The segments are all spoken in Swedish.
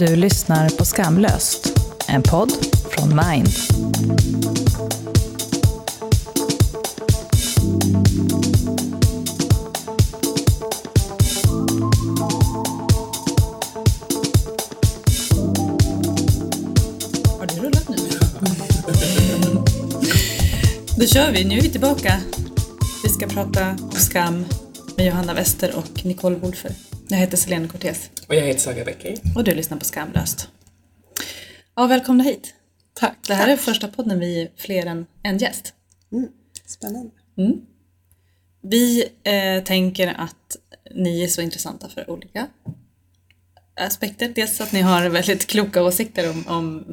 Du lyssnar på Skamlöst, en podd från Mind. Har du rullat nu? Mm. Då kör vi, nu är vi tillbaka. Vi ska prata om skam med Johanna Wester och Nicole Wolfer. Jag heter Selene Cortez och jag heter Saga Becker. och du lyssnar på Skamlöst. Ja, välkomna hit. Tack. Det här är första podden vi är fler än en gäst. Spännande. Vi eh, tänker att ni är så intressanta för olika aspekter. Dels att ni har väldigt kloka åsikter om, om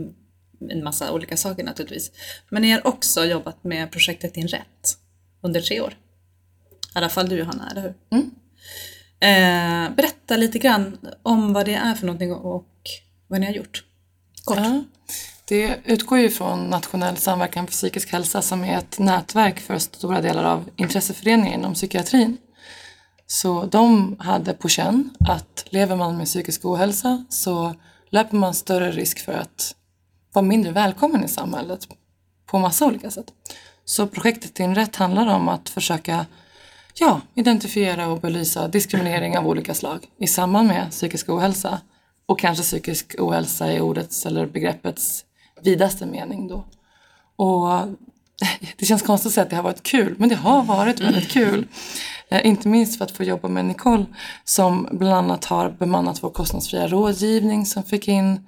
en massa olika saker naturligtvis. Men ni har också jobbat med projektet Din Rätt under tre år. I alla fall du Johanna, eller hur? Eh, berätta lite grann om vad det är för någonting och vad ni har gjort. Kort. Ja, det utgår ju från Nationell samverkan för psykisk hälsa som är ett nätverk för stora delar av intresseföreningar inom psykiatrin. Så de hade på känn att lever man med psykisk ohälsa så löper man större risk för att vara mindre välkommen i samhället på massa olika sätt. Så projektet Din rätt handlar om att försöka ja, identifiera och belysa diskriminering av olika slag i samband med psykisk ohälsa och kanske psykisk ohälsa i ordets eller begreppets vidaste mening då. Och det känns konstigt att säga att det har varit kul, men det har varit väldigt kul. Eh, inte minst för att få jobba med Nicole som bland annat har bemannat vår kostnadsfria rådgivning som fick in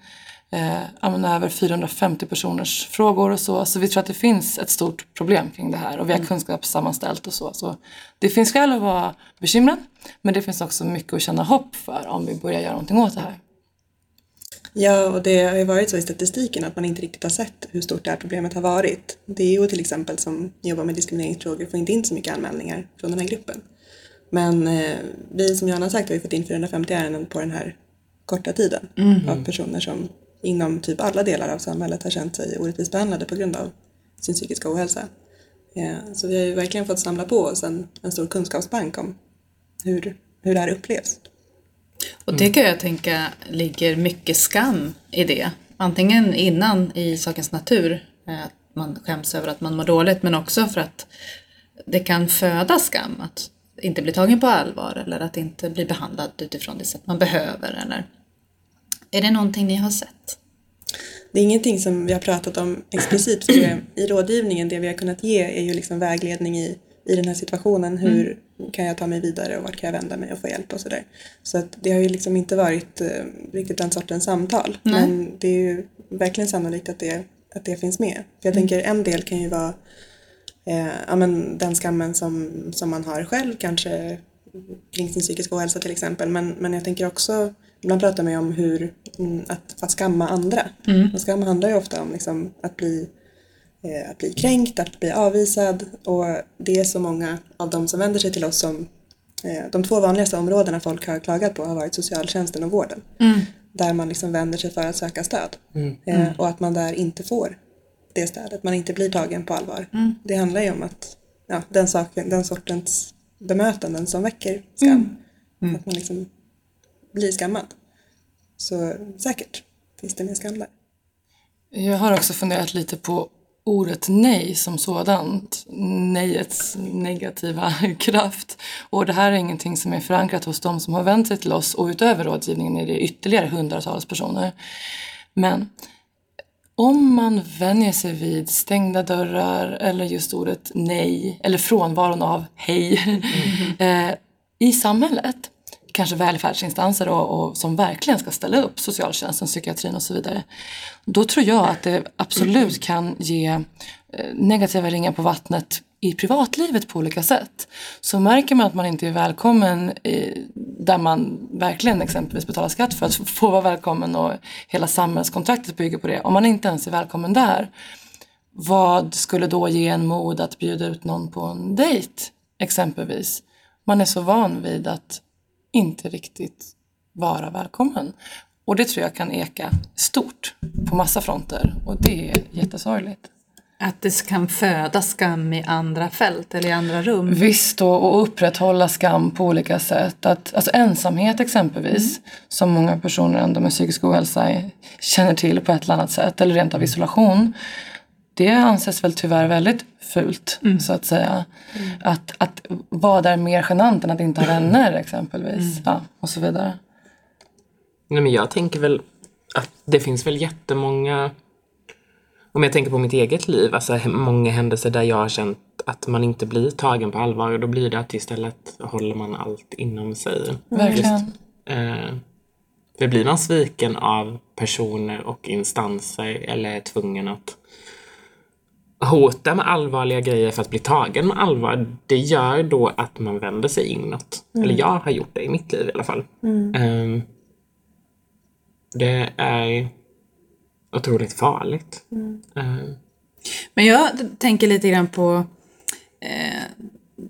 eh, över 450 personers frågor och så. Så vi tror att det finns ett stort problem kring det här och vi har kunskapssammanställt och så. så. Det finns skäl att vara bekymrad men det finns också mycket att känna hopp för om vi börjar göra någonting åt det här. Ja, och det har ju varit så i statistiken att man inte riktigt har sett hur stort det här problemet har varit. DO till exempel som jobbar med diskrimineringsfrågor får inte in så mycket anmälningar från den här gruppen. Men eh, vi som Johanna har sagt har ju fått in 450 ärenden på den här korta tiden av personer som inom typ alla delar av samhället har känt sig orättvist behandlade på grund av sin psykiska ohälsa. Eh, så vi har ju verkligen fått samla på oss en, en stor kunskapsbank om hur, hur det här upplevs. Och det kan jag tänka ligger mycket skam i det. Antingen innan i sakens natur, eh, att man skäms över att man mår dåligt, men också för att det kan föda skam. Att inte bli tagen på allvar eller att inte bli behandlad utifrån det sätt man behöver. Eller... Är det någonting ni har sett? Det är ingenting som vi har pratat om explicit för i rådgivningen. Det vi har kunnat ge är ju liksom vägledning i, i den här situationen. Hur kan jag ta mig vidare och vart kan jag vända mig och få hjälp och sådär. Så att det har ju liksom inte varit eh, riktigt den sortens samtal. Nej. Men det är ju verkligen sannolikt att det, att det finns med. För jag tänker en del kan ju vara eh, ja, men den skammen som, som man har själv kanske kring sin psykiska ohälsa till exempel. Men, men jag tänker också, ibland pratar man ju om hur, mm, att, att skamma andra. Och skam handlar ju ofta om liksom, att, bli, eh, att bli kränkt, att bli avvisad. Och det är så många av de som vänder sig till oss som eh, de två vanligaste områdena folk har klagat på har varit socialtjänsten och vården. Där man liksom vänder sig för att söka stöd. Eh, och att man där inte får det stödet, man inte blir tagen på allvar. Det handlar ju om att ja, den, saken, den sortens bemötanden som väcker skam. Att man liksom blir skammad. Så säkert finns det mer skam där. Jag har också funderat lite på ordet nej som sådant. Nejets negativa kraft. Och det här är ingenting som är förankrat hos de som har vänt sig till oss och utöver rådgivningen är det ytterligare hundratals personer. Men om man vänjer sig vid stängda dörrar eller just ordet nej eller frånvaron av hej eh, i samhället, kanske välfärdsinstanser och, och som verkligen ska ställa upp, socialtjänsten, psykiatrin och så vidare. Då tror jag att det absolut kan ge eh, negativa ringar på vattnet i privatlivet på olika sätt. Så märker man att man inte är välkommen i, där man verkligen exempelvis betalar skatt för att få vara välkommen och hela samhällskontraktet bygger på det. Om man inte ens är välkommen där, vad skulle då ge en mod att bjuda ut någon på en dejt exempelvis? Man är så van vid att inte riktigt vara välkommen. Och det tror jag kan eka stort på massa fronter och det är jättesorgligt. Att det kan föda skam i andra fält eller i andra rum. Visst, och, och upprätthålla skam på olika sätt. Att, alltså ensamhet exempelvis, som många personer ändå med psykisk ohälsa känner till på ett eller annat sätt, eller rent av isolation. Det anses väl tyvärr väldigt fult, så att säga. Att, att vad är mer genant än att inte ha vänner exempelvis. Ja, och så vidare. Nej, men jag tänker väl att det finns väl jättemånga om jag tänker på mitt eget liv, alltså många händelser där jag har känt att man inte blir tagen på allvar och då blir det att istället håller man allt inom sig. Verkligen. Eh, för blir man sviken av personer och instanser eller är tvungen att hota med allvarliga grejer för att bli tagen med allvar, det gör då att man vänder sig inåt. Eller jag har gjort det i mitt liv i alla fall. Eh, det är otroligt farligt. Eh, Men jag tänker lite grann på eh,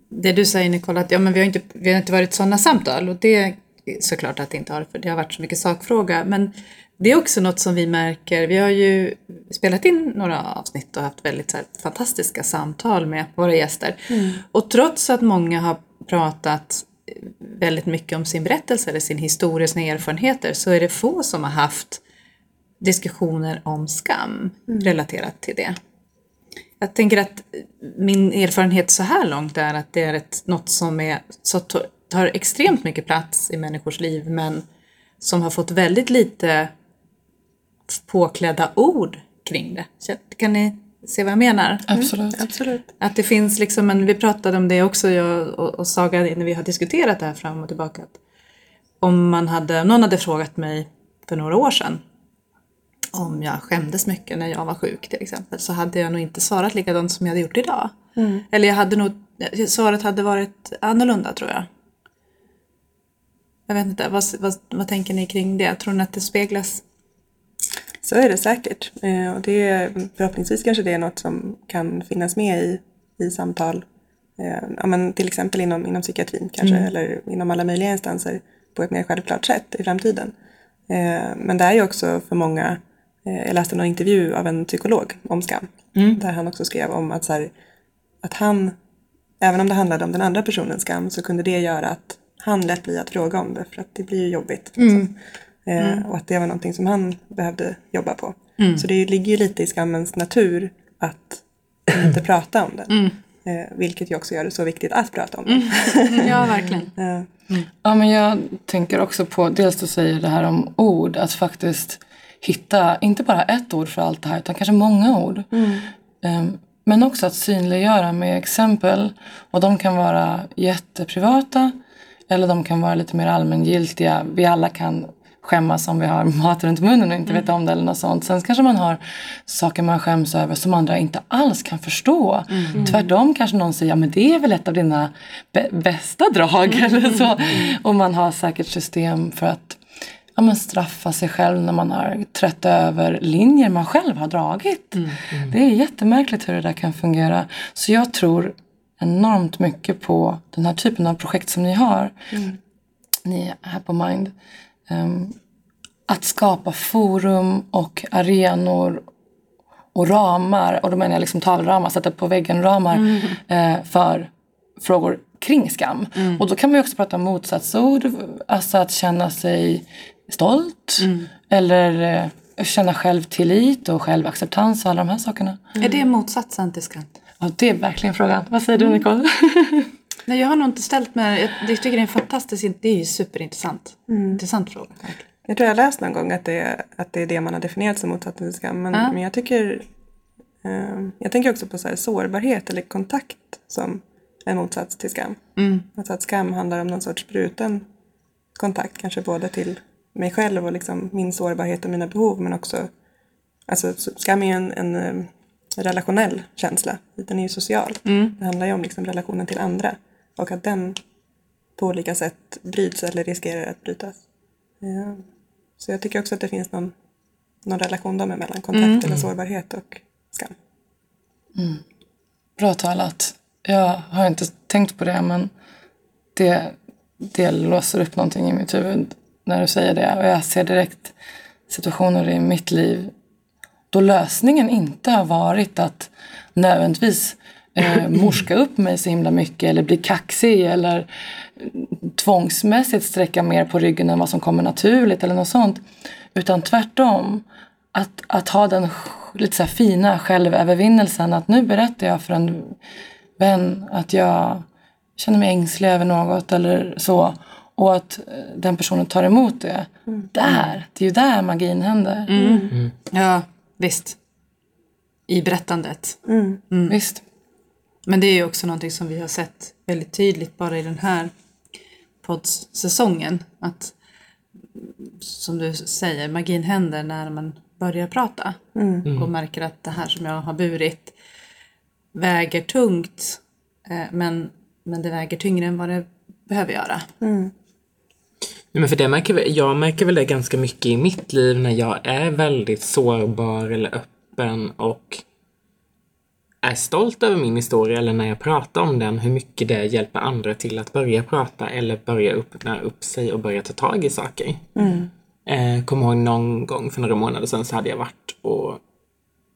det du säger Nicole, att ja, men vi, har inte, vi har inte varit sådana samtal och det är såklart att det inte har för det har varit så mycket sakfråga. Men det är också något som vi märker, vi har ju spelat in några avsnitt och haft väldigt så här, fantastiska samtal med våra gäster. Och trots att många har pratat väldigt mycket om sin berättelse eller sin historia, sina erfarenheter så är det få som har haft diskussioner om skam relaterat till det. Jag tänker att min erfarenhet så här långt är att det är ett, något som är, så tar extremt mycket plats i människors liv men som har fått väldigt lite påklädda ord kring det. Så Kan ni se vad jag menar? Absolut. Absolut. Att det finns liksom en, vi pratade om det också jag och, och Saga när vi har diskuterat det här fram och tillbaka. Att om man hade, någon hade frågat mig för några år sedan om jag skämdes mycket när jag var sjuk till exempel så hade jag nog inte svarat likadant som jag hade gjort idag. Eller jag hade nog, svaret hade varit annorlunda tror jag. Jag vet inte, vad, vad, vad tänker ni kring det? Tror ni att det speglas? Så är det säkert. Eh, och det är, förhoppningsvis kanske det är något som kan finnas med i, i samtal. Eh, ja, men till exempel inom, inom psykiatrin kanske, eller inom alla möjliga instanser på ett mer självklart sätt i framtiden. Eh, men det är ju också för många, jag läste någon intervju av en psykolog om skam, där han också skrev om att, så här, att han, även om det handlade om den andra personens skam, så kunde det göra att han lät bli att fråga om det för att det blir ju jobbigt. liksom. Eh, Och att det var någonting som han behövde jobba på. Så det ligger ju lite i skammens natur att inte prata om den. Eh, vilket ju också gör det så viktigt att prata om den. Ja, verkligen. Eh, Ja, men jag tänker också på, dels du säger det här om ord, att faktiskt hitta, inte bara ett ord för allt det här, utan kanske många ord. Ehm, Men också att synliggöra med exempel. Och de kan vara jätteprivata, eller de kan vara lite mer allmängiltiga. Vi alla kan skämmas om vi har mat runt munnen och inte vet om det eller något sånt. Sen kanske man har saker man skäms över som andra inte alls kan förstå. Tvärtom kanske någon säger, ja men det är väl ett av dina bä- bästa drag eller så. Och man har säkert system för att ja, men straffa sig själv när man har trätt över linjer man själv har dragit. Det är jättemärkligt hur det där kan fungera. Så jag tror enormt mycket på den här typen av projekt som ni har. Ni här på Mind. Ehm, att skapa forum och arenor och ramar, och då menar jag liksom talramar, sätta på väggen-ramar eh, för frågor kring skam. Och då kan man ju också prata om motsatsord, alltså att känna sig stolt eller eh, känna självtillit och självacceptans och alla de här sakerna. Är det motsatsen till skam? Ja, det är verkligen frågan. Vad säger du Nicole? Nej, jag har nog inte ställt mig... Jag, jag tycker det är en fantastisk... Det är ju superintressant. Intressant fråga. Jag tror jag har läst någon gång att det, är- att det är det man har definierat som motsatsen till skam. Men, Ja. men jag tycker eh, jag tänker också på så här sårbarhet eller kontakt som en motsats till skam. Alltså att skam handlar om någon sorts bruten kontakt, kanske både till mig själv och liksom min sårbarhet och mina behov men också Alltså skam är ju en, en eh, relationell känsla. Den är ju social. Det handlar ju om liksom relationen till andra. Och att den på olika sätt bryts eller riskerar att brytas. Ja. Så jag tycker också att det finns någon, någon relation dem emellan. Kontakt eller sårbarhet och skam. Bra talat. Jag har inte tänkt på det men det, det låser upp någonting i mitt huvud när du säger det. Och jag ser direkt situationer i mitt liv då lösningen inte har varit att nödvändigtvis eh, morska upp mig så himla mycket eller bli kaxig eller tvångsmässigt sträcka mer på ryggen än vad som kommer naturligt eller något sånt. Utan tvärtom. Att, att ha den lite så fina självövervinnelsen att nu berättar jag för en vän att jag känner mig ängslig över något eller så. Och att eh, den personen tar emot det. Mm. Där, det är ju där magin händer. Mm. Mm. Ja, visst. I berättandet. Mm. mm. Visst. Men det är ju också någonting som vi har sett väldigt tydligt bara i den här poddsäsongen. Att som du säger, magin händer när man börjar prata. Mm. Och märker att det här som jag har burit väger tungt. Eh, men, men det väger tyngre än vad det behöver göra. Mm. men för det märker, jag märker väl det ganska mycket i mitt liv när jag är väldigt sårbar eller öppen och är stolt över min historia eller när jag pratar om den, hur mycket det hjälper andra till att börja prata eller börja öppna upp sig och börja ta tag i saker. Mm. Eh, Kommer ihåg någon gång för några månader sedan så hade jag varit och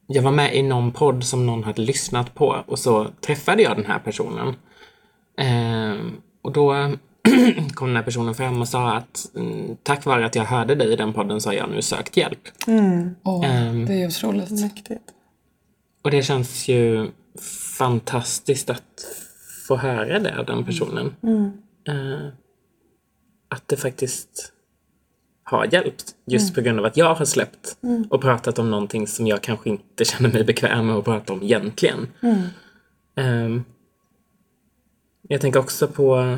jag var med i någon podd som någon hade lyssnat på och så träffade jag den här personen. Eh, och då kom den här personen fram och sa att mm, tack vare att jag hörde dig i den podden så har jag nu sökt hjälp. Mm. Oh, um, det är otroligt mäktigt. Och det känns ju fantastiskt att få höra det av den personen. Mm. Uh, att det faktiskt har hjälpt. Just mm. på grund av att jag har släppt mm. och pratat om någonting som jag kanske inte känner mig bekväm med att prata om egentligen. Um, jag tänker också på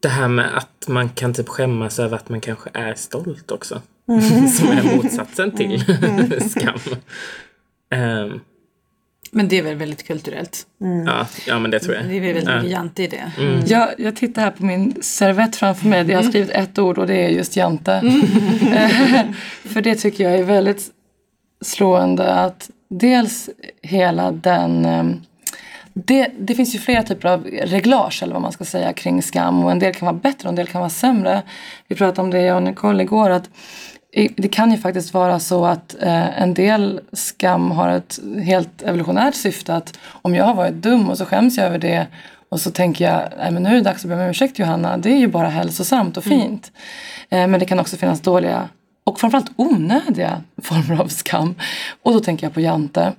det här med att man kan typ skämmas över att man kanske är stolt också. Mm. Som är motsatsen till mm. skam. Um, men det är väl väldigt kulturellt? Mm. Ja, ja, men det tror jag. Det är väldigt mycket jante i det. Mm. Jag, jag tittar här på min servett framför mig. Jag har skrivit ett ord och det är just jante. Mm. För det tycker jag är väldigt slående att dels hela den ehm, det, det, finns ju flera typer av reglage eller vad man ska säga kring skam och en del kan vara bättre och en del kan vara sämre. Vi pratade om det jag och Nicole igår att det kan ju faktiskt vara så att eh, en del skam har ett helt evolutionärt syfte att om jag har varit dum och så skäms jag över det och så tänker jag, nej men nu är det dags att be om ursäkt Johanna, det är ju bara hälsosamt och mm. fint. Mm. Eh, men det kan också finnas dåliga och framförallt onödiga former av skam. Och då tänker jag på Jante.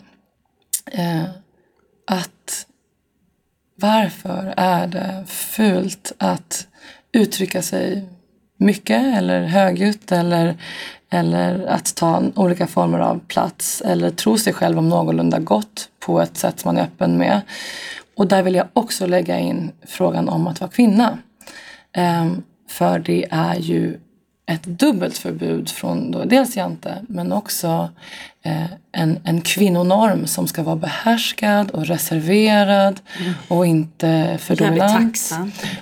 Eh, att varför är det fult att uttrycka sig mycket eller högljutt eller, eller att ta olika former av plats eller tro sig själv om någorlunda gott på ett sätt som man är öppen med. Och där vill jag också lägga in frågan om att vara kvinna. Um, för det är ju ett dubbelt förbud från då dels Jante men också eh, en, en kvinnonorm som ska vara behärskad och reserverad mm. och inte fördold.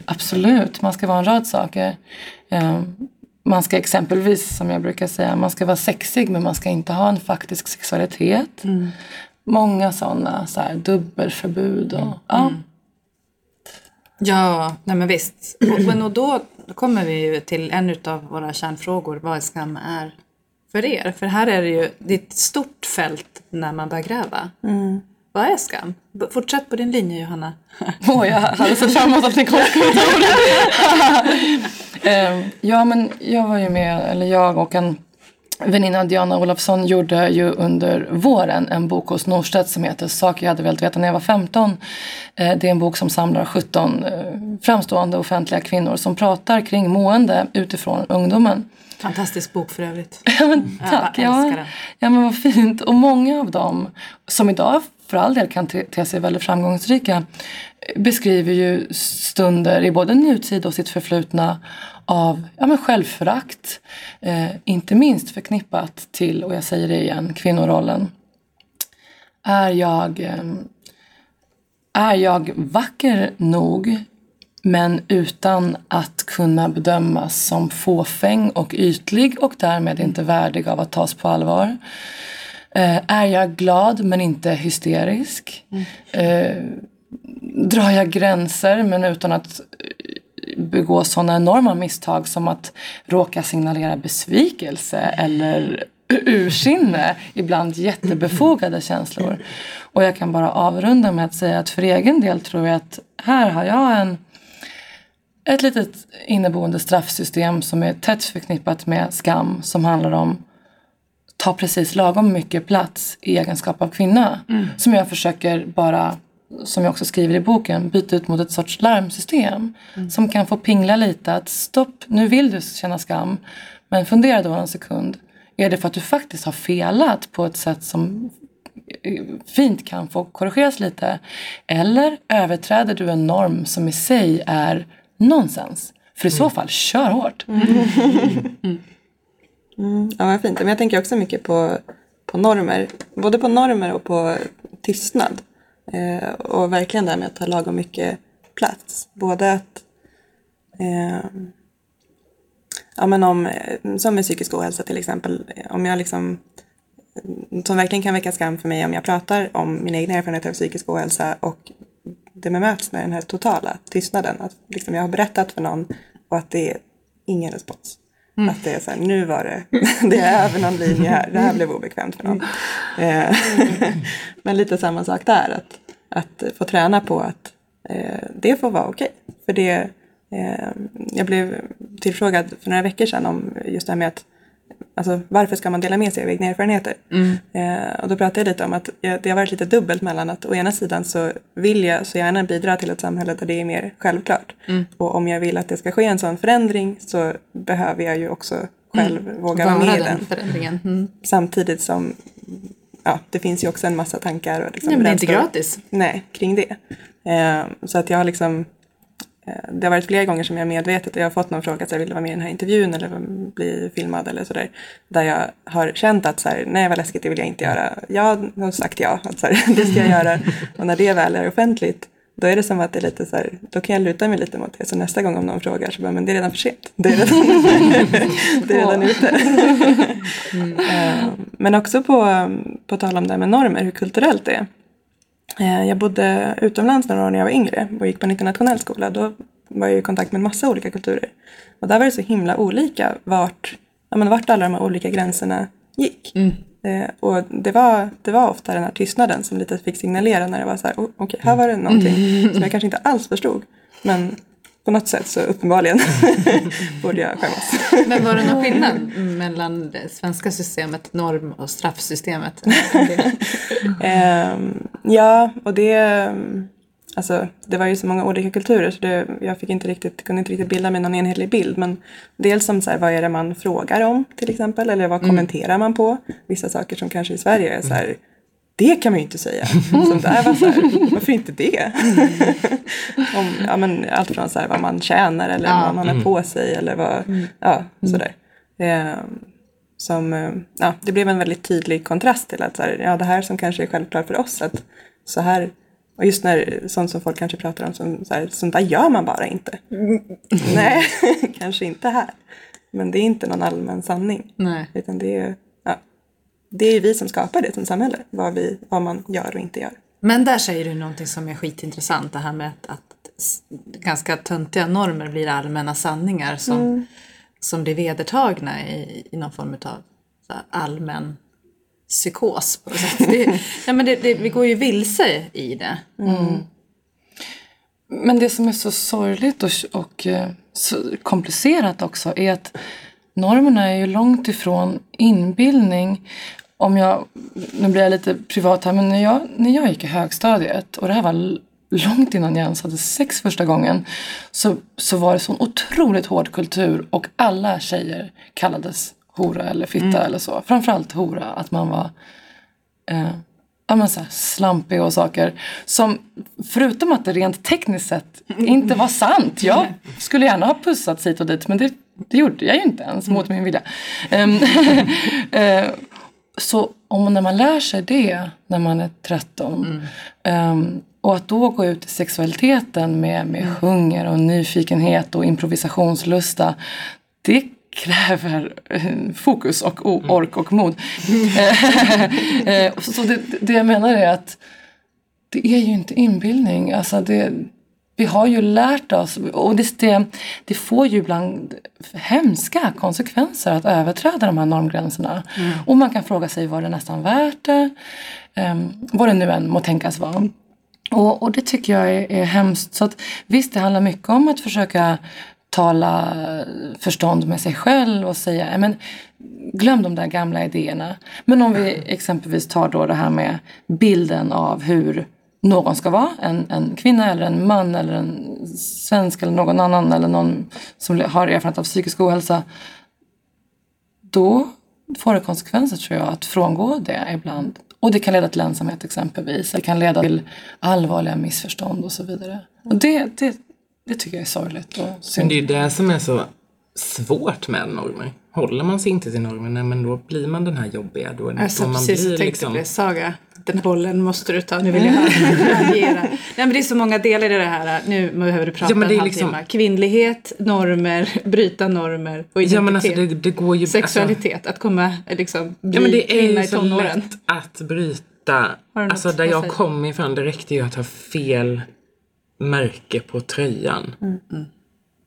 Absolut, man ska vara en rad saker. Eh, man ska exempelvis, som jag brukar säga, man ska vara sexig men man ska inte ha en faktisk sexualitet. Mm. Många sådana så här, dubbelförbud. Och, mm. ja. Mm. Ja, nej men visst. Men och då kommer vi ju till en av våra kärnfrågor, vad skam är för er. För här är det ju det ett stort fält när man börjar gräva. Mm. Vad är skam? Fortsätt på din linje Johanna. Åh, oh, jag hade sett fram emot att ni kom um, Ja, men jag var ju med, eller jag och en väninna Diana Olofsson gjorde ju under våren en bok hos Norstedt som heter Saker jag hade velat veta när jag var 15. Eh, det är en bok som samlar 17 eh, framstående offentliga kvinnor som pratar kring mående utifrån ungdomen. Fantastisk bok för övrigt. Men, tack. Ja, ja, men vad fint. Och många av dem som idag för all del kan te sig väldigt framgångsrika beskriver ju stunder i både nutid och sitt förflutna av ja, men självförakt. Eh, inte minst förknippat till, och jag säger det igen, kvinnorollen. Är jag, eh, är jag vacker nog men utan att kunna bedömas som fåfäng och ytlig och därmed inte värdig av att tas på allvar. Eh, är jag glad men inte hysterisk? Mm. Eh, drar jag gränser men utan att begå sådana enorma misstag som att råka signalera besvikelse eller ursinne, ibland jättebefogade känslor. Och jag kan bara avrunda med att säga att för egen del tror jag att här har jag en ett litet inneboende straffsystem som är tätt förknippat med skam som handlar om ta precis lagom mycket plats i egenskap av kvinna. Mm. Som jag försöker bara, som jag också skriver i boken, byta ut mot ett sorts larmsystem. Mm. Som kan få pingla lite att stopp, nu vill du känna skam. Men fundera då en sekund. Är det för att du faktiskt har felat på ett sätt som fint kan få korrigeras lite? Eller överträder du en norm som i sig är nonsens? För i så mm. fall, kör hårt. Mm. Mm, ja, vad fint. Men jag tänker också mycket på, på normer. Både på normer och på tystnad. Eh, och verkligen det här med att ta lagom mycket plats. Både att eh, ja, men om, eh, som med psykisk ohälsa till exempel, eh, om jag liksom eh, som verkligen kan väcka skam för mig om jag pratar om mina egna erfarenheter av psykisk ohälsa och det bemöts med den här totala tystnaden. Att liksom jag har berättat för någon och att det är ingen respons. Mm. Att det är så här, nu var det, det är över någon linje här, det här blev obekvämt för någon. Eh, men lite samma sak där, att, att få träna på att eh, det får vara okej. Okay. För det, eh, jag blev tillfrågad för några veckor sedan om just det här med att Alltså varför ska man dela med sig av egna erfarenheter? Mm. Eh, och då pratade jag lite om att jag, det har varit lite dubbelt mellan att å ena sidan så vill jag så gärna bidra till ett samhälle där det är mer självklart. Mm. Och om jag vill att det ska ske en sån förändring så behöver jag ju också själv mm. våga vara med i den. Förändringen. Mm. Samtidigt som ja, det finns ju också en massa tankar och liksom Nej, men det är inte gratis. Nej, kring det. Eh, så att jag har liksom det har varit flera gånger som jag medvetet, och jag har fått någon fråga, så här, vill vara med i den här intervjun eller bli filmad eller sådär. Där jag har känt att så här, nej vad läskigt, det vill jag inte göra. Jag har sagt ja, att så här, det ska jag göra. Och när det väl är offentligt, då är det som att det är lite så här, då kan jag luta mig lite mot det. Så nästa gång om någon frågar så bara, men det är redan för sent. Det är redan, det är redan ute. Mm. Men också på, på tal om det här med normer, hur kulturellt det är. Eh, jag bodde utomlands några år när jag var yngre och gick på en internationell skola. Då var jag i kontakt med en massa olika kulturer. Och där var det så himla olika vart, ja, men vart alla de här olika gränserna gick. Mm. Eh, och det var, det var ofta den här tystnaden som lite fick signalera när det var så här, oh, okej, okay, här var det någonting mm. som jag kanske inte alls förstod. Men på något sätt så uppenbarligen borde jag skämmas. Men var det någon skillnad mellan det svenska systemet, norm och straffsystemet? um, ja, och det, alltså, det var ju så många olika kulturer så det, jag fick inte riktigt, kunde inte riktigt bilda mig någon enhetlig bild. Men dels som så här, vad är det man frågar om till exempel eller vad mm. kommenterar man på? Vissa saker som kanske i Sverige är så här det kan man ju inte säga. Som där var så här, varför inte det? Om, ja, men allt från så här, vad man tjänar eller ja. vad man har mm. på sig eller vad, mm. ja, mm. sådär. Eh, som, ja, det blev en väldigt tydlig kontrast till att så här, ja, det här som kanske är självklart för oss, att så här, och just när sånt som folk kanske pratar om, som, så här, sånt där gör man bara inte. Mm. Nej, kanske inte här. Men det är inte någon allmän sanning. Nej. Utan det är det är vi som skapar det som samhälle, vad, vi, vad man gör och inte gör. Men där säger du någonting som är skitintressant, det här med att, att ganska töntiga normer blir allmänna sanningar som, mm. som blir vedertagna i, i någon form av allmän psykos. På det, ja, men det, det, vi går ju vilse i det. Mm. Men det som är så sorgligt och, och eh, så komplicerat också är att normerna är ju långt ifrån inbildning om jag, nu blir jag lite privat här, men när jag, när jag gick i högstadiet och det här var långt innan jag ens hade sex första gången så, så var det sån otroligt hård kultur och alla tjejer kallades hora eller fitta mm. eller så. Framförallt hora, att man var eh, ja, men så slampig och saker. Som förutom att det rent tekniskt sett inte var sant. Jag skulle gärna ha pussats hit och dit men det, det gjorde jag ju inte ens mot min vilja. Um, Så om när man lär sig det när man är 13 mm. um, och att då gå ut i sexualiteten med, med mm. hunger och nyfikenhet och improvisationslusta. Det kräver eh, fokus och mm. ork och mod. Eh, så det, det jag menar är att det är ju inte inbildning. Alltså det, vi har ju lärt oss och det, det, det får ju ibland hemska konsekvenser att överträda de här normgränserna. Och man kan fråga sig var det nästan värt det? Um, vad det nu än må tänkas vara. Och, och det tycker jag är, är hemskt. Så att, visst, det handlar mycket om att försöka tala förstånd med sig själv och säga men, glöm de där gamla idéerna. Men om vi exempelvis tar då det här med bilden av hur någon ska vara, en, en kvinna eller en man eller en svensk eller någon annan eller någon som har erfarenhet av psykisk ohälsa. Då får det konsekvenser tror jag att frångå det ibland. Och det kan leda till ensamhet exempelvis. Det kan leda till allvarliga missförstånd och så vidare. Och det, det, det tycker jag är sorgligt och synd. Men det är ju det som är så svårt med normer. Håller man sig inte till normerna, men då blir man den här jobbiga. Då, Alltså, man precis, blir jag tänkte liksom... det. Saga, den bollen måste du ta. Nu vill jag höra. Nej, men det är så många delar i det här. Nu behöver du prata Ja, men det en är liksom- Kvinnlighet, normer, bryta normer och identitet. Ja men alltså det, det går ju... Sexualitet, att komma liksom bli Ja men det är kvinna ju i så tonåren. lätt att bryta. Har du något Alltså där att jag kommer ifrån, det räckte ju att ha fel märke på tröjan. Mm,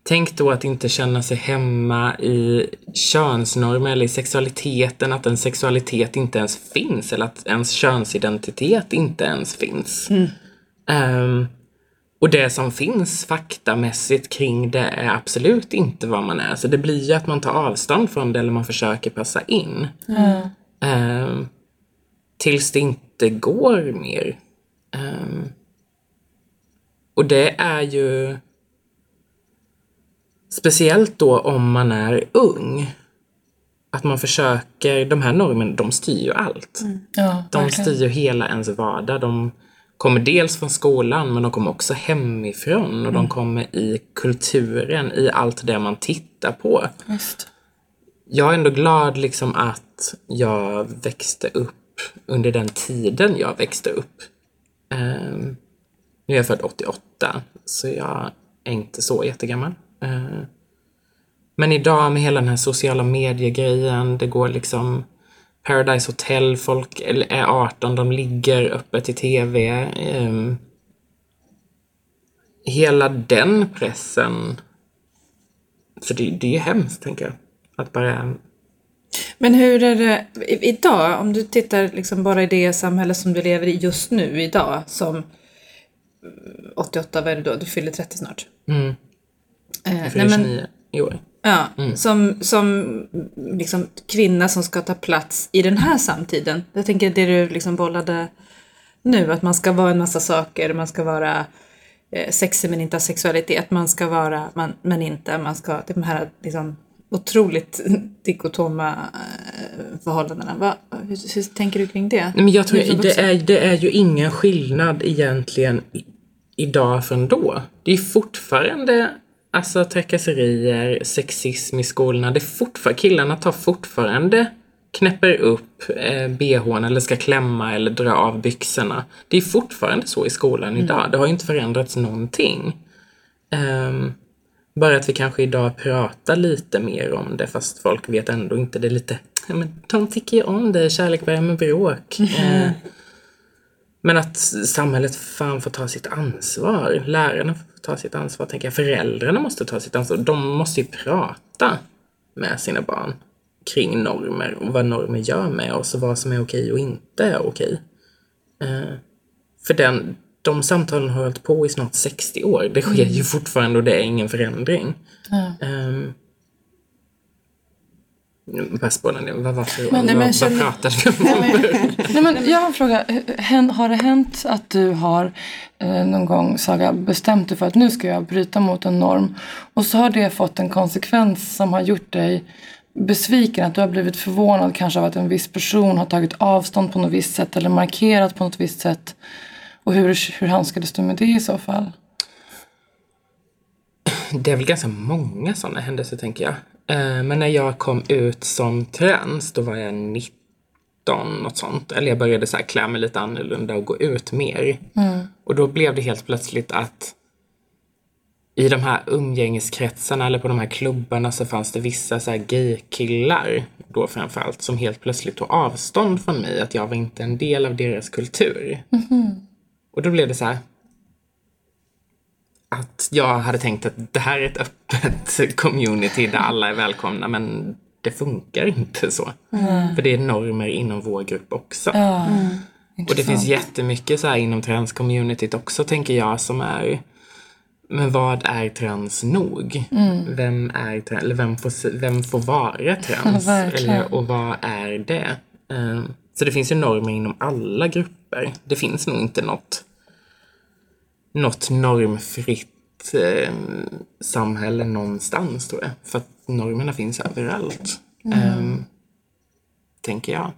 Tänk då att inte känna sig hemma i könsnormer eller i sexualiteten, att en sexualitet inte ens finns eller att ens könsidentitet inte ens finns. Mm. Ehm, och det som finns faktamässigt kring det är absolut inte vad man är. Så det blir ju att man tar avstånd från det eller man försöker passa in. Ehm, tills det inte går mer. Ehm, och det är ju speciellt då om man är ung. Att man försöker, de här normerna, de styr ju allt. Ja, De verkligen. styr ju hela ens vardag. De kommer dels från skolan men de kommer också hemifrån och de kommer i kulturen, i allt det man tittar på. Visst. Jag är ändå glad liksom att jag växte upp under den tiden jag växte upp. Ehm, nu är jag född 88, så jag är inte så jättegammal. Ehm, men idag med hela den här sociala mediegrejen, det går liksom Paradise Hotel, folk är 18, de ligger öppet i TV. Hela den pressen, för det, det är ju hemskt tänker jag. Att bara Men hur är det idag, om du tittar liksom bara i det samhälle som du lever i just nu idag som mm, 88, vad är det då? Du fyller 30 snart. Mm. Jag fyller 29 i år. Ja, som, som liksom kvinna som ska ta plats i den här samtiden. Jag tänker det du liksom bollade nu, att man ska vara en massa saker, man ska vara eh, sexig men inte ha sexualitet, man ska vara, man, men inte, man ska, de här liksom otroligt dikotoma eh, förhållandena. Va, hur, hur tänker du kring det? Nej, men jag tror det vuxen. är, det är ju ingen skillnad egentligen idag från då. Det är fortfarande alltså trakasserier, sexism i skolorna. Det är fortfarande, killarna tar fortfarande knäpper upp eh, bhn eller ska klämma eller dra av byxorna. Det är fortfarande så i skolan idag. Det har ju inte förändrats någonting. Ehm, bara att vi kanske idag pratar lite mer om det fast folk vet ändå inte. Det är lite, ja men de tycker ju om det, kärlek börjar med bråk. Eh, men att samhället fan får ta sitt ansvar. Lärarna får ta sitt ansvar, tänker jag. Föräldrarna måste ta sitt ansvar. De måste ju prata med sina barn kring normer och vad normer gör med oss och vad som är okej och inte är okej. Eh, för den, de samtalen har hållit på i snart 60 år. Det sker ju fortfarande och det är ingen förändring. Um, Passbollen, vad var frågan? nej, men Vad- känner- Vad pratade vi om? Nej, men jag har en fråga. Har det hänt att du har eh, någon gång, Saga, bestämt dig för att nu ska jag bryta mot en norm och så har det fått en konsekvens som har gjort dig besviken, att du har blivit förvånad kanske av att en viss person har tagit avstånd på något visst sätt eller markerat på något visst sätt. Och hur, hur handskades du med det i så fall? Det är väl ganska många sådana händelser tänker jag. Eh, Men när jag kom ut som trans, då var jag 19, något sånt. Eller jag började så här klä mig lite annorlunda och gå ut mer. Och då blev det helt plötsligt att i de här umgängeskretsarna eller på de här klubbarna så fanns det vissa så här gaykillar då framförallt som helt plötsligt tog avstånd från mig. Att jag var inte en del av deras kultur. Och då blev det så här. Att jag hade tänkt att det här är ett öppet community där alla är välkomna men det funkar inte så. För det är normer inom vår grupp också. Ja, Och det finns jättemycket så här inom transcommunityt också tänker jag som är men vad är trans nog? Vem är trans, eller vem får, vem får vara trans? eller, och vad är det? Ehm, så det finns ju normer inom alla grupper. Det finns nog inte något, något normfritt eh, samhälle någonstans tror jag. För att normerna finns överallt. Ehm, tänker jag.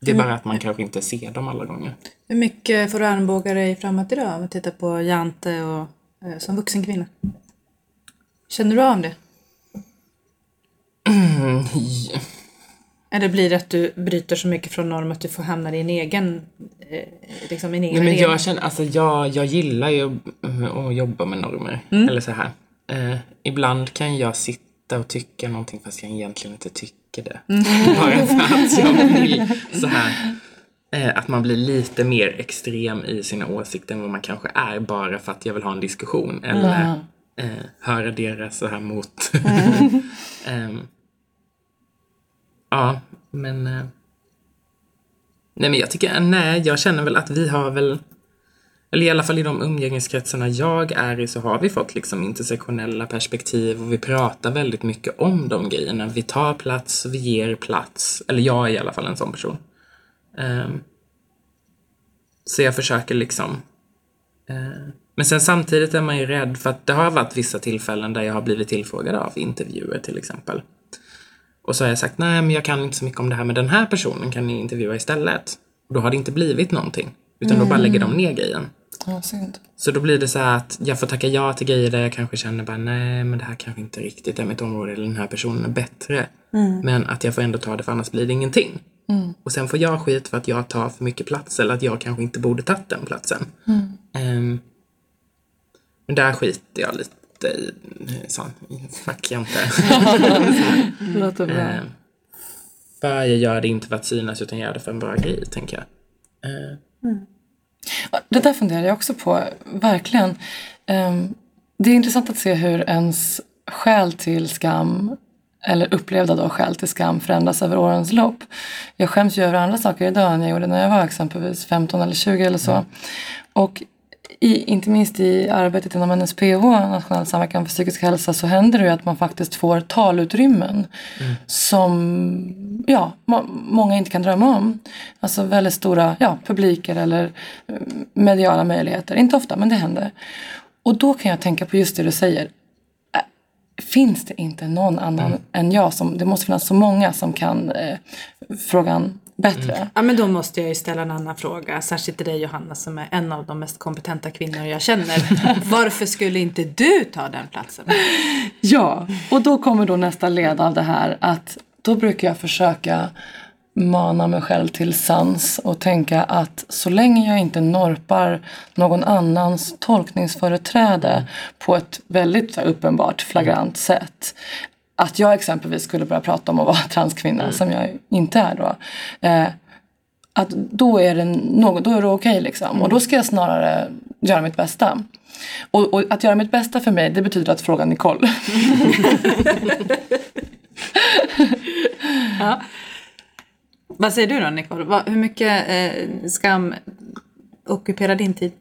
Det är bara att man kanske inte ser dem alla gånger. Hur mycket får du armbåga dig framåt idag om vi tittar på Jante och eh, som vuxen kvinna? Känner du av det? Eller blir det att du bryter så mycket från norm att du får hamna i en egen, eh, liksom en egen Nej, men jag känner, alltså jag, jag gillar ju att jobba med normer. Mm. Eller så här. Eh, ibland kan jag sitta och tycka någonting fast jag egentligen inte tycker det. Mm. Bara för att jag vill så här. Eh, att man blir lite mer extrem i sina åsikter än vad man kanske är bara för att jag vill ha en diskussion. Eller eh, höra deras så här mot. Ehm, ja, men eh, Nej men jag tycker, eh, nej jag känner väl att vi har väl eller i alla fall i de umgängeskretsarna jag är i så har vi fått liksom intersektionella perspektiv och vi pratar väldigt mycket om de grejerna. Vi tar plats, vi ger plats. Eller jag är i alla fall en sån person. Ehm, så jag försöker liksom eh, men sen samtidigt är man ju rädd för att det har varit vissa tillfällen där jag har blivit tillfrågad av intervjuer till exempel. Och så har jag sagt, nej men jag kan inte så mycket om det här med den här personen, kan ni intervjua istället? Och då har det inte blivit någonting. Utan då bara lägger de ner grejen. Ja, synd. Så då blir det så att jag får tacka ja till grejer där jag kanske känner bara, nej men det här kanske inte riktigt är mitt område eller den här personen är bättre. Men att jag får ändå ta det för annars blir det ingenting. Och sen får jag skit för att jag tar för mycket plats eller att jag kanske inte borde tagit den platsen. Ehm, men där skiter jag lite i. Så, fuck jag inte. Låter bra. Eh, för jag gör det inte för att synas utan jag gör det för en bra grej, tänker jag. Eh, Ja, Det där funderar jag också på, verkligen. Ehm, Det är intressant att se hur ens skäl till skam eller upplevda då skäl till skam förändras över årens lopp. Jag skäms ju över andra saker idag än jag gjorde när jag var exempelvis 15 eller 20 eller så. Och i, inte minst i arbetet inom NSPH, Nationell samverkan för psykisk hälsa, så händer det ju att man faktiskt får talutrymmen som ja, må, många inte kan drömma om. Alltså väldigt stora ja, publiker eller eh, mediala möjligheter. Inte ofta, men det händer. Och då kan jag tänka på just det du säger. Finns det inte någon annan än jag som, det måste finnas så många som kan eh, frågan bättre. Ja men då måste jag ju ställa en annan fråga, särskilt till dig Johanna som är en av de mest kompetenta kvinnor jag känner. Varför skulle inte du ta den platsen? Ja, och då kommer då nästa led av det här att då brukar jag försöka mana mig själv till sans och tänka att så länge jag inte norpar någon annans tolkningsföreträde på ett väldigt uppenbart flagrant sätt att jag exempelvis skulle börja prata om att vara transkvinna som jag inte är då. Eh, att då är det, något, då är det okej liksom. Och då ska jag snarare göra mitt bästa. Och, och att göra mitt bästa för mig det betyder att fråga Nicole. Vad säger du då Nicole? Hur mycket eh, skam ockuperar din tid?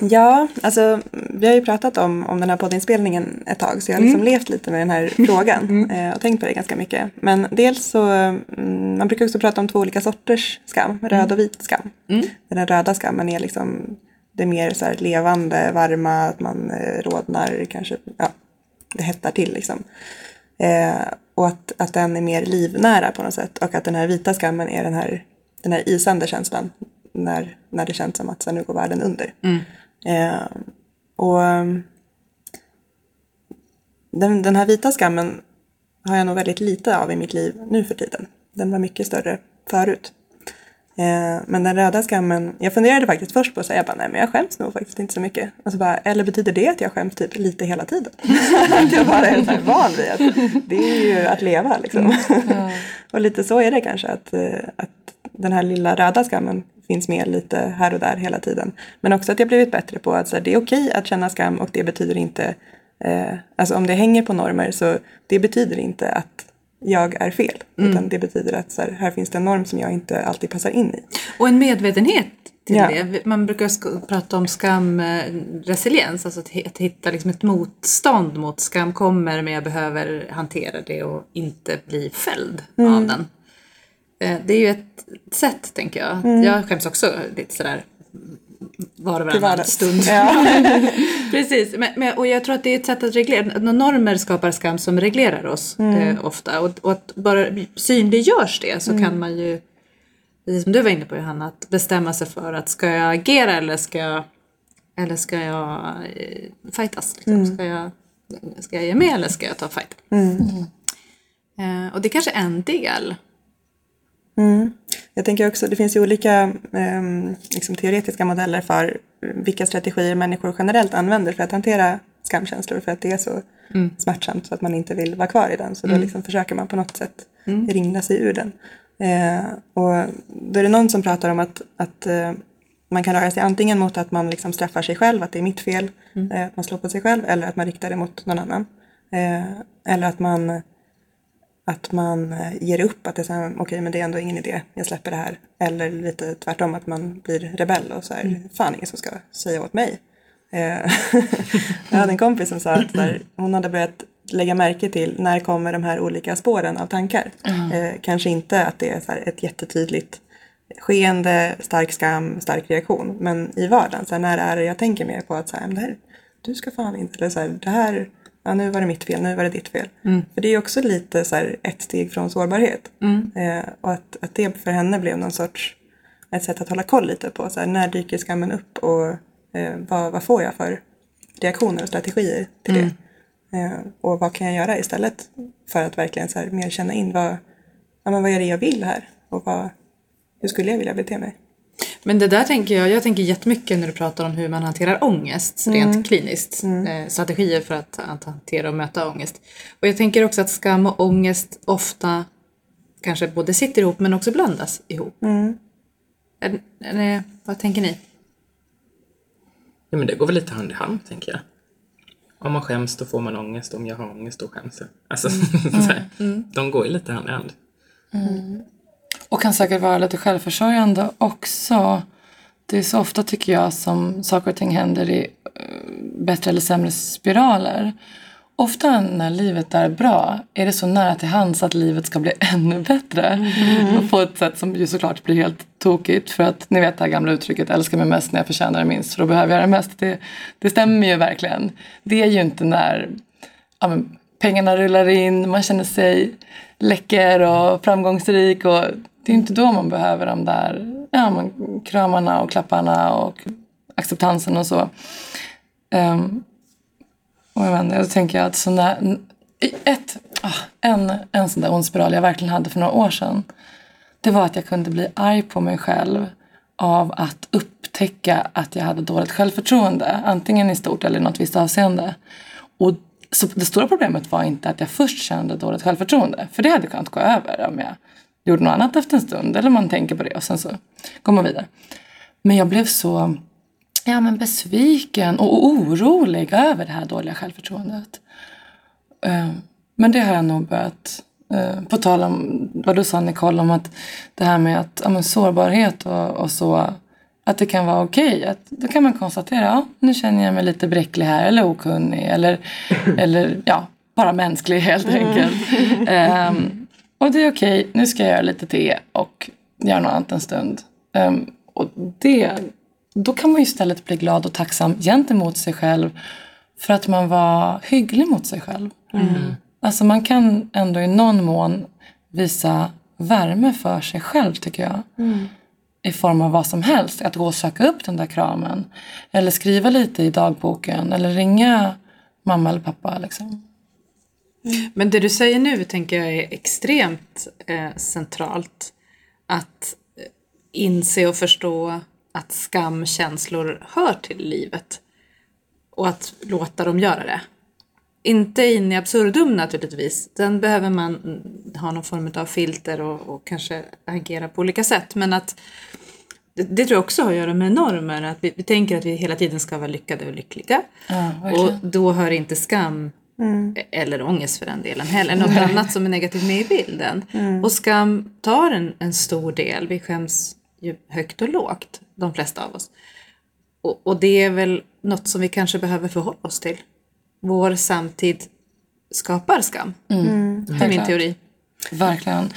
Ja, alltså vi har ju pratat om, om den här poddinspelningen ett tag så jag har liksom levt lite med den här frågan eh, och tänkt på det ganska mycket. Men dels så, mm, man brukar också prata om två olika sorters skam, röd och vit skam. Den röda skammen är liksom det mer så levande, varma, att man eh, rodnar, kanske, ja, det hettar till liksom. Eh, och att, att den är mer livnära på något sätt och att den här vita skammen är den här, den här isande känslan när, när det känns som att så nu går världen under. Eh, och um, den, den här vita skammen har jag nog väldigt lite av i mitt liv nu för tiden. Den var mycket större förut. Eh, men den röda skammen, jag funderade faktiskt först på att säga bara, nej men jag skäms nog faktiskt inte så mycket. Och så bara, eller betyder det att jag skäms typ lite hela tiden? att jag bara är så här van vid att det är ju att leva liksom. och lite så är det kanske att, eh, att den här lilla röda skammen finns med lite här och där hela tiden. Men också att jag blivit bättre på att så här, det är okej att känna skam och det betyder inte, eh, alltså om det hänger på normer så det betyder inte att jag är fel. Utan det betyder att så här, här finns det en norm som jag inte alltid passar in i. Och en medvetenhet till Ja. det. Man brukar prata om skamresiliens, alltså att, hi- att hitta liksom ett motstånd mot skam kommer men jag behöver hantera det och inte bli fälld Mm. av den. Eh, Det är ju ett sätt tänker jag. Mm. Jag skäms också lite sådär var och varannan stund. Ja. Precis, men, men, och jag tror att det är ett sätt att reglera. Normer skapar skam som reglerar oss eh, ofta. Och, och att bara synliggörs det så kan man ju, precis som du var inne på Johanna, att bestämma sig för att ska jag agera eller ska jag, eller ska jag eh, fightas? Liksom? Ska, jag, ska jag ge med eller ska jag ta fight? Eh, och det är kanske är en del. Jag tänker också, det finns ju olika ehm, liksom, teoretiska modeller för vilka strategier människor generellt använder för att hantera skamkänslor för att det är så smärtsamt så att man inte vill vara kvar i den. Så då liksom försöker man på något sätt ringla sig ur den. Eh, och då är det någon som pratar om att, att eh, man kan röra sig antingen mot att man liksom straffar sig själv, att det är mitt fel, eh, att man slår på sig själv, eller att man riktar det mot någon annan. Eh, eller att man att man eh, ger upp, att det är så här, okej men det är ändå ingen idé, jag släpper det här. Eller lite tvärtom, att man blir rebell och så här, fan ingen som ska säga åt mig. Eh, jag hade en kompis som sa att här, hon hade börjat lägga märke till när kommer de här olika spåren av tankar. Eh, kanske inte att det är så här ett jättetydligt skeende, stark skam, stark reaktion. Men i vardagen, så här, när är det jag tänker mer på att så här, det här, du ska fan inte, eller så här, det här, ja, nu var det mitt fel, nu var det ditt fel. För det är ju också lite så här, ett steg från sårbarhet. Eh, och att, att det för henne blev någon sorts, ett sätt att hålla koll lite på, så här, när dyker skammen upp och eh, vad, vad får jag för reaktioner och strategier till det. Eh, och vad kan jag göra istället för att verkligen så här, mer känna in vad, ja, men vad är det jag vill här och vad, hur skulle jag vilja bete mig? Men det där tänker jag, jag tänker jättemycket när du pratar om hur man hanterar ångest rent kliniskt. Eh, strategier för att, att hantera och möta ångest. Och jag tänker också att skam och ångest ofta kanske både sitter ihop men också blandas ihop. Är, är, vad tänker ni? Ja, men det går väl lite hand i hand, tänker jag. Om man skäms, då får man ångest. Om jag har ångest, då skäms jag. Alltså, så här, de går ju lite hand i hand. Och kan säkert vara lite självförsörjande också. Det är så ofta tycker jag som saker och ting händer i eh, bättre eller sämre spiraler. Ofta när livet är bra är det så nära till hands att livet ska bli ännu bättre. Och på ett sätt som ju såklart blir helt tokigt. För att ni vet det här gamla uttrycket älska mig mest när jag förtjänar det minst för då behöver jag det mest. Det, det stämmer ju verkligen. Det är ju inte när ja, men, pengarna rullar in, man känner sig läcker och framgångsrik. Och det är inte då man behöver de där ja, men, kramarna och klapparna och acceptansen och så. Um, och jag, vet tänker jag tänker att så ett, ah, en, en sån där ond spiral jag verkligen hade för några år sedan. Det var att jag kunde bli arg på mig själv av att upptäcka att jag hade dåligt självförtroende. Antingen i stort eller i något visst avseende. Och så det stora problemet var inte att jag först kände dåligt självförtroende. För det hade kunnat gå över om jag gjorde något annat efter en stund. Eller man tänker på det och sen så går man vidare. Men jag blev så ja, men besviken och orolig över det här dåliga självförtroendet. Eh, Men det har jag nog börjat, eh, på tal om vad du sa Nicole om att det här med att, ja, men sårbarhet och, och så, att det kan vara okej. Att Då kan man konstatera, ja nu känner jag mig lite bräcklig här eller okunnig eller, eller ja, bara mänsklig helt enkelt. Ehm, och det är okej, nu ska jag göra lite te och göra något annat en stund. Ehm, och det, då kan man ju istället bli glad och tacksam gentemot sig själv för att man var hygglig mot sig själv. Alltså man kan ändå i någon mån visa värme för sig själv tycker jag. I form av vad som helst. Att gå och söka upp den där kramen. Eller skriva lite i dagboken. Eller ringa mamma eller pappa. Liksom. Men det du säger nu tänker jag är extremt eh, centralt. Att eh, inse och förstå att skamkänslor hör till livet. Och att låta dem göra det. Inte in i absurdum naturligtvis. Den behöver man mm, ha någon form av filter och, och kanske agera på olika sätt. Men att det, det tror jag också har att göra med normer. Att vi, vi tänker att vi hela tiden ska vara lyckade och lyckliga. Ja, och då hör inte skam eller ångest för den delen heller. Något annat som är negativt med i bilden. Och skam tar en, en stor del. Vi skäms ju högt och lågt, de flesta av oss. Och, och det är väl något som vi kanske behöver förhålla oss till. Vår samtid skapar skam. Det är min klart. teori. Verkligen.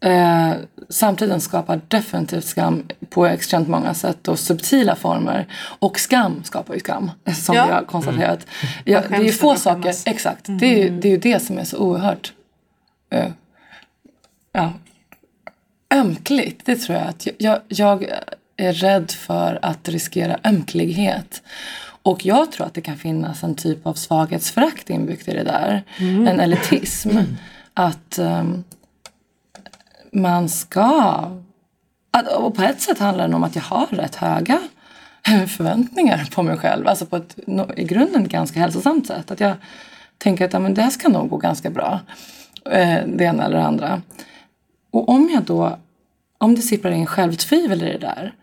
Eh, samtiden skapar definitivt skam på extremt många sätt och subtila former. Och skam skapar ju skam, som Ja. vi har konstaterat. Ja, det är ju få saker, exakt. Det, är ju, det är ju det som är så oerhört eh, ja, ömkligt. Det tror jag. att jag, jag, är rädd för att riskera ömklighet. Och jag tror att det kan finnas en typ av svaghetsförakt inbyggt i det där. En elitism. Att ehm, man ska... Och på ett sätt handlar det om att jag har rätt höga förväntningar på mig själv. Alltså på ett i grunden ganska hälsosamt sätt. Att jag tänker att ja, men det här ska nog gå ganska bra. Eh, det ena eller det andra. Och om jag då, om det sipprar in självtvivel i det där,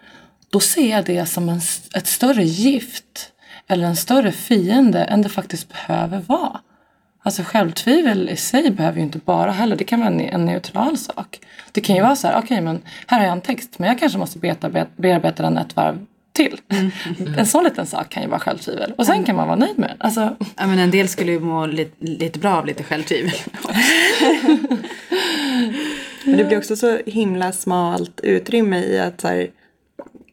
då ser jag det som en, ett större gift eller en större fiende än det faktiskt behöver vara. Alltså självtvivel i sig behöver ju inte bara heller, det kan vara en, en neutral sak. Det kan ju vara så här, okej men här har jag en text men jag kanske måste bearbeta, bearbeta den ett varv till. En sån liten sak kan ju vara självtvivel. Och sen kan man vara nöjd med den. Alltså, Ja, men en del skulle ju må lite, lite bra av lite självtvivel. Men det blir också så himla smalt utrymme i att så här,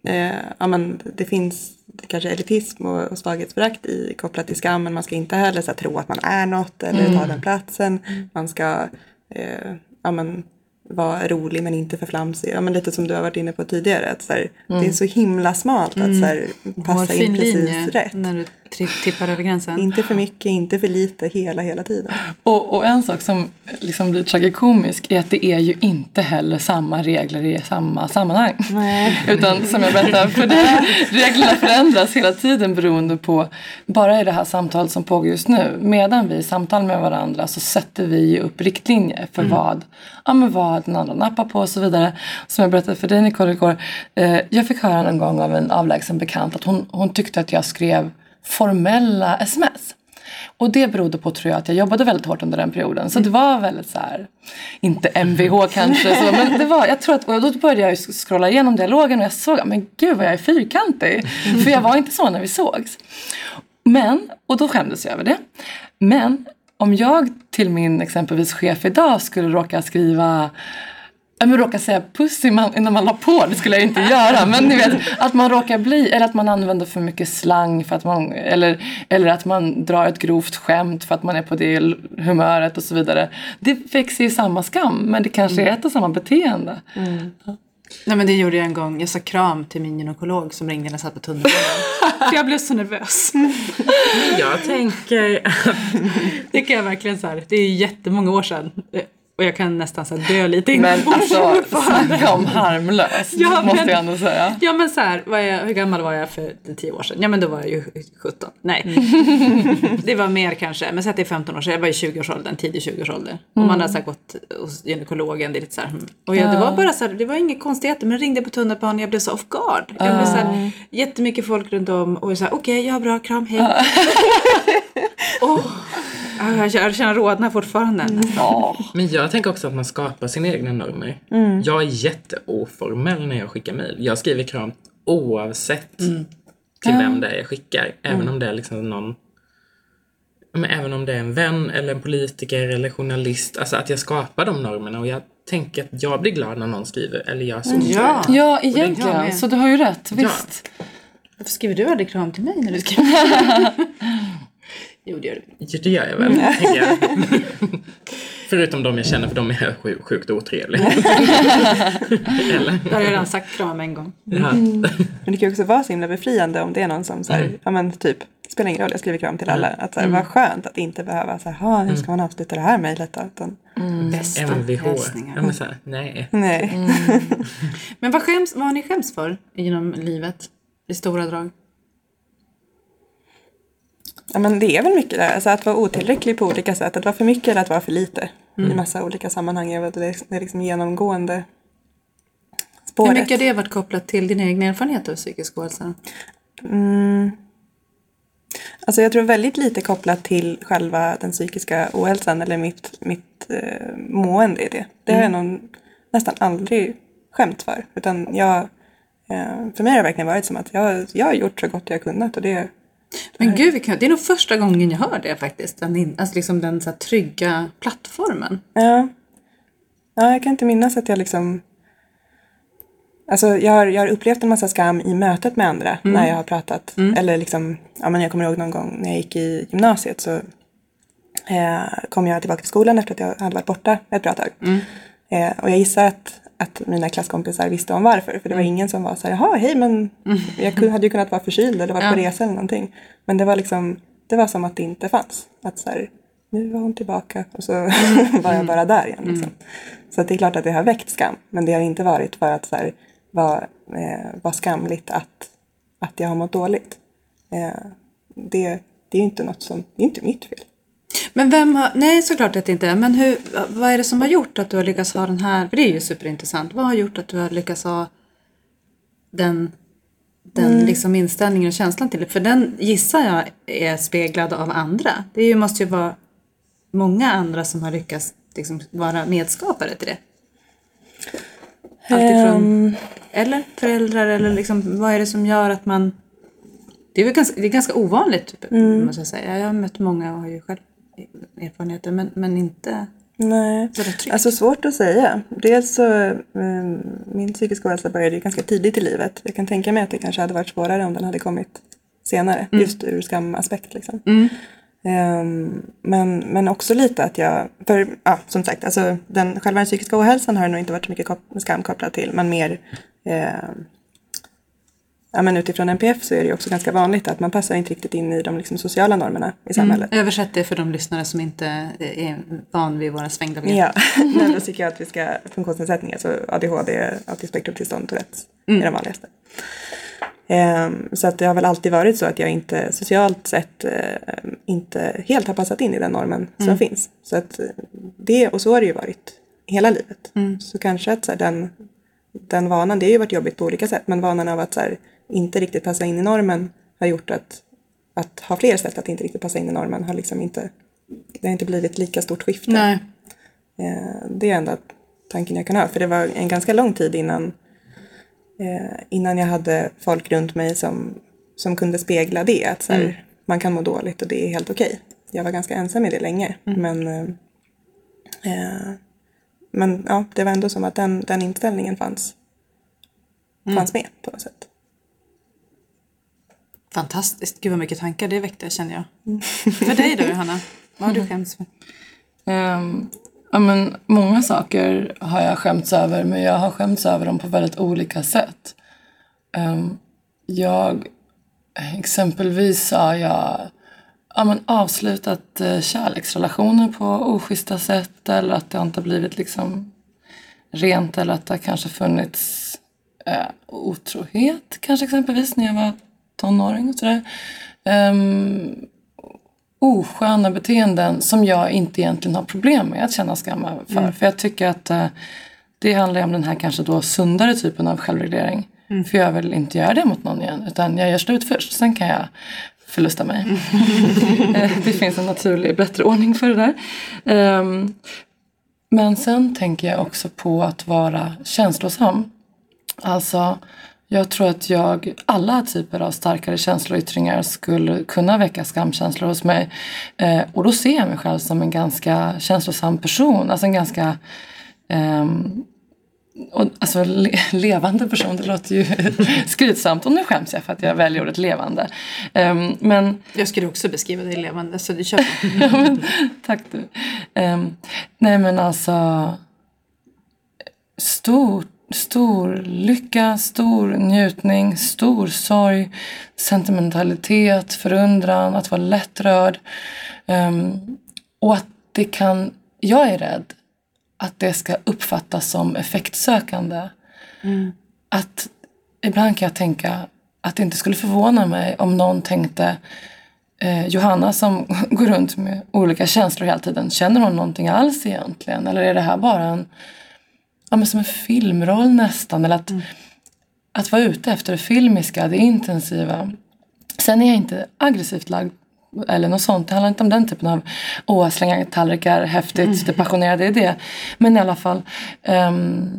eh, ja, men det finns kanske elitism och, och svaghetsförakt i, kopplat till skam. Men man ska inte heller så här, tro att man är något eller ta den platsen. Man ska eh, ja, men, vara rolig men inte för flamsig. Ja, men lite som du har varit inne på tidigare. Att, så här, Det är så himla smalt att så här, passa in precis linje rätt. när du tippar över gränsen. Inte för mycket, inte för lite, hela, hela tiden. Och, och en sak som liksom blir tragikomisk är att det är ju inte heller samma regler i samma sammanhang. Utan som jag berättade, för det, reglerna förändras hela tiden beroende på, bara i det här samtalet som pågår just nu, medan vi samtalar med varandra så sätter vi ju upp riktlinjer för vad, ja, men vad den andra nappar på och så vidare. Som jag berättade för dig Nicole igår, eh, jag fick höra en gång av en avlägsen bekant att hon, hon tyckte att jag skrev formella sms. Och det berodde på tror jag att jag jobbade väldigt hårt under den perioden. Så det var väldigt så här, inte MVH kanske, så, men det var, jag tror att, och då började jag scrolla igenom dialogen och jag såg, men gud vad jag är fyrkantig. För jag var inte så när vi sågs. Men, och då skämdes jag över det. Men om jag till min exempelvis chef idag skulle råka skriva men råkar säga puss innan man la på, det skulle jag inte göra. Men ni vet, att man råkar bli, eller att man använder för mycket slang för att man, eller, eller att man drar ett grovt skämt för att man är på det humöret och så vidare. Det växer ju samma skam, men det kanske är ett och samma beteende. Nej men det gjorde jag en gång. Jag sa kram till min gynekolog som ringde när jag satt på tunnelbanan. Jag blev så nervös. Jag tänker att Det kan jag verkligen så här. Det är jättemånga år sedan. Och jag kan nästan så här dö lite inombords Men alltså, snacka om harmlöst, Ja, måste men- jag ändå säga. Ja men så här, jag, hur gammal var jag för tio år sedan? Ja men då var jag ju 17. Nej. det var mer kanske, men säg att det är 15 år sedan. Jag var i 20-årsåldern, tidig 20-årsålder. Och man hade så här gått hos gynekologen. Det är lite så här, hmm. Och jag, det var bara så här, det var inga konstigheter. Men jag ringde på tunnelbanan, jag blev så off guard. Jag blev så här, jättemycket folk runt om och jag sa okej, ja bra, kram, hej. Åh, ja, jag känner- jag känner rodnad fortfarande. Ja. Men jag tänker också att man skapar sina egna normer. Jag är jätteoformell när jag skickar mejl. Jag skriver kram oavsett till vem det är jag skickar. Även om det är liksom någon men även om det är en vän eller en politiker eller journalist. Alltså att jag skapar de normerna och jag tänker att jag blir glad när någon skriver eller gör så. Ja. ja, jag egentligen. Så du har ju rätt, visst. Varför skriver du aldrig kram till mig när du skriver? jo det gör du. Ja, det gör jag väl, tänker jag. Förutom de jag känner för de är sju- sjukt otrevliga. eller? Det har jag redan sagt kram en gång. Ja. Men det kan ju också vara så himla befriande om det är någon som så här, ja men typ, spelar ingen roll, jag skriver kram till alla. Att så här, vad skönt att inte behöva så här, "Ha, hur ska man avsluta det här mejlet då? Utan, Bästa MVH. hälsningar. Ja, men så här, nej. nej. Men vad, skäms, vad har ni skäms för genom livet? I stora drag. Ja men det är väl mycket där, alltså att vara otillräcklig på olika sätt. Att vara för mycket eller att vara för lite. I massa olika sammanhang det, det är liksom genomgående spåret. Hur mycket har det varit kopplat till din egen erfarenhet av psykisk ohälsa? Alltså jag tror väldigt lite kopplat till själva den psykiska ohälsan eller mitt, mitt eh, mående i det. Det har jag nog nästan aldrig skämt för. Utan jag, eh, för mig har det verkligen varit som att jag, jag har gjort så gott jag kunnat och det, Men gud, vilken- det är nog första gången jag hör det faktiskt. Den, in- alltså liksom den så trygga plattformen. Ja. ja, jag kan inte minnas att jag liksom... Alltså jag har, jag har upplevt en massa skam i mötet med andra när jag har pratat. Eller liksom, ja men jag kommer ihåg någon gång när jag gick i gymnasiet så eh, kom jag tillbaka till skolan efter att jag hade varit borta ett bra tag. Eh, och jag gissar att, att mina klasskompisar visste om varför. För det var ingen som var så här, jaha hej men jag kun- hade ju kunnat vara förkyld eller varit på resa eller någonting. Men det var liksom, det var som att det inte fanns. Att så här, nu var hon tillbaka och så var jag bara där igen. Liksom. Så det är klart att det har väckt skam. Men det har inte varit för att så här, vara, eh, vara skamligt att, att jag har mått dåligt. Eh, det, det är ju inte något som, det är inte mitt fel. Men vem har, nej såklart att det inte är, men hur, vad är det som har gjort att du har lyckats ha den här, för det är ju superintressant, vad har gjort att du har lyckats ha den, den liksom inställningen och känslan till det? För den gissar jag är speglad av andra. Det ju, måste ju vara många andra som har lyckats liksom vara medskapare till det. Alltifrån, eller föräldrar eller liksom, vad är det som gör att man det är ganska, det är ganska ovanligt, typ, måste jag säga. Jag har mött många och har ju själv erfarenheter, men, men inte Nej, alltså svårt att säga. Dels så, eh, min psykiska ohälsa började ju ganska tidigt i livet. Jag kan tänka mig att det kanske hade varit svårare om den hade kommit senare, just ur skamaspekt liksom. Ehm, men, men också lite att jag, för ja, som sagt, alltså den, själva den psykiska ohälsan har nog inte varit så mycket kop- skam kopplat till, men mer eh, Ja, men utifrån NPF så är det också ganska vanligt att man passar inte riktigt in i de liksom, sociala normerna i samhället. Översätt det för de lyssnare som inte är van vid våra svängda begrepp. Ja, neuropsykiatriska funktionsnedsättningar, så ADHD, autismspektrumtillstånd, Tourettes är de vanligaste. Ehm, så att det har väl alltid varit så att jag inte socialt sett eh, inte helt har passat in i den normen som finns. Så att eh, det, och så har det ju varit hela livet. Så kanske att så här, den, den vanan, det har ju varit jobbigt på olika sätt, men vanan av att så här, inte riktigt passa in i normen har gjort att, att ha fler sätt att inte riktigt passa in i normen har liksom inte, det har inte blivit lika stort skifte. Nej. Eh, det är ändå tanken jag kan ha. För det var en ganska lång tid innan, eh, innan jag hade folk runt mig som, som kunde spegla det. Att så här, man kan må dåligt och det är helt okej. Jag var ganska ensam i det länge. Men, eh, men ja, det var ändå som att den, den inställningen fanns, fanns med på något sätt. Fantastiskt. Gud vad mycket tankar det väckte känner jag. För dig då Johanna? Vad har du skämts för? Ja, men många saker har jag skämts över men jag har skämts över dem på väldigt olika sätt. Ehm, jag, exempelvis har jag ja, men avslutat eh, kärleksrelationer på oschyssta sätt eller att det inte har blivit liksom rent eller att det har kanske funnits eh, otrohet kanske exempelvis när jag var tonåring och sådär. Um, osköna beteenden som jag inte egentligen har problem med att känna skam för. För jag tycker att eh, det handlar om den här kanske då sundare typen av självreglering. För jag vill inte göra det mot någon igen utan jag gör slut först. Sen kan jag förlusta mig. Eh, det finns en naturlig bättre ordning för det där. Ehm, men sen tänker jag också på att vara känslosam. Alltså, jag tror att jag, alla typer av starkare känsloyttringar skulle kunna väcka skamkänslor hos mig. Eh, och då ser jag mig själv som en ganska känslosam person. Alltså en ganska ehm, och, alltså le, levande person, det låter ju skrytsamt och nu skäms jag för att jag väljer ordet levande. Ehm, men Jag skulle också beskriva dig levande så du kör. ja, men, tack du. Ehm, nej men alltså stor, stor lycka, stor njutning, stor sorg, sentimentalitet, förundran, att vara lättrörd. Ehm, och att det kan, jag är rädd att det ska uppfattas som effektsökande. Att ibland kan jag tänka att det inte skulle förvåna mig om någon tänkte eh, Johanna som går runt med olika känslor hela tiden, känner hon någonting alls egentligen? Eller är det här bara en, ja, men som en filmroll nästan. Eller att, att vara ute efter det filmiska, det intensiva. Sen är jag inte aggressivt lagd eller något sånt. Det handlar inte om den typen av åh, slänga tallrikar, häftigt, det passionerade i det. Men i alla fall ehm,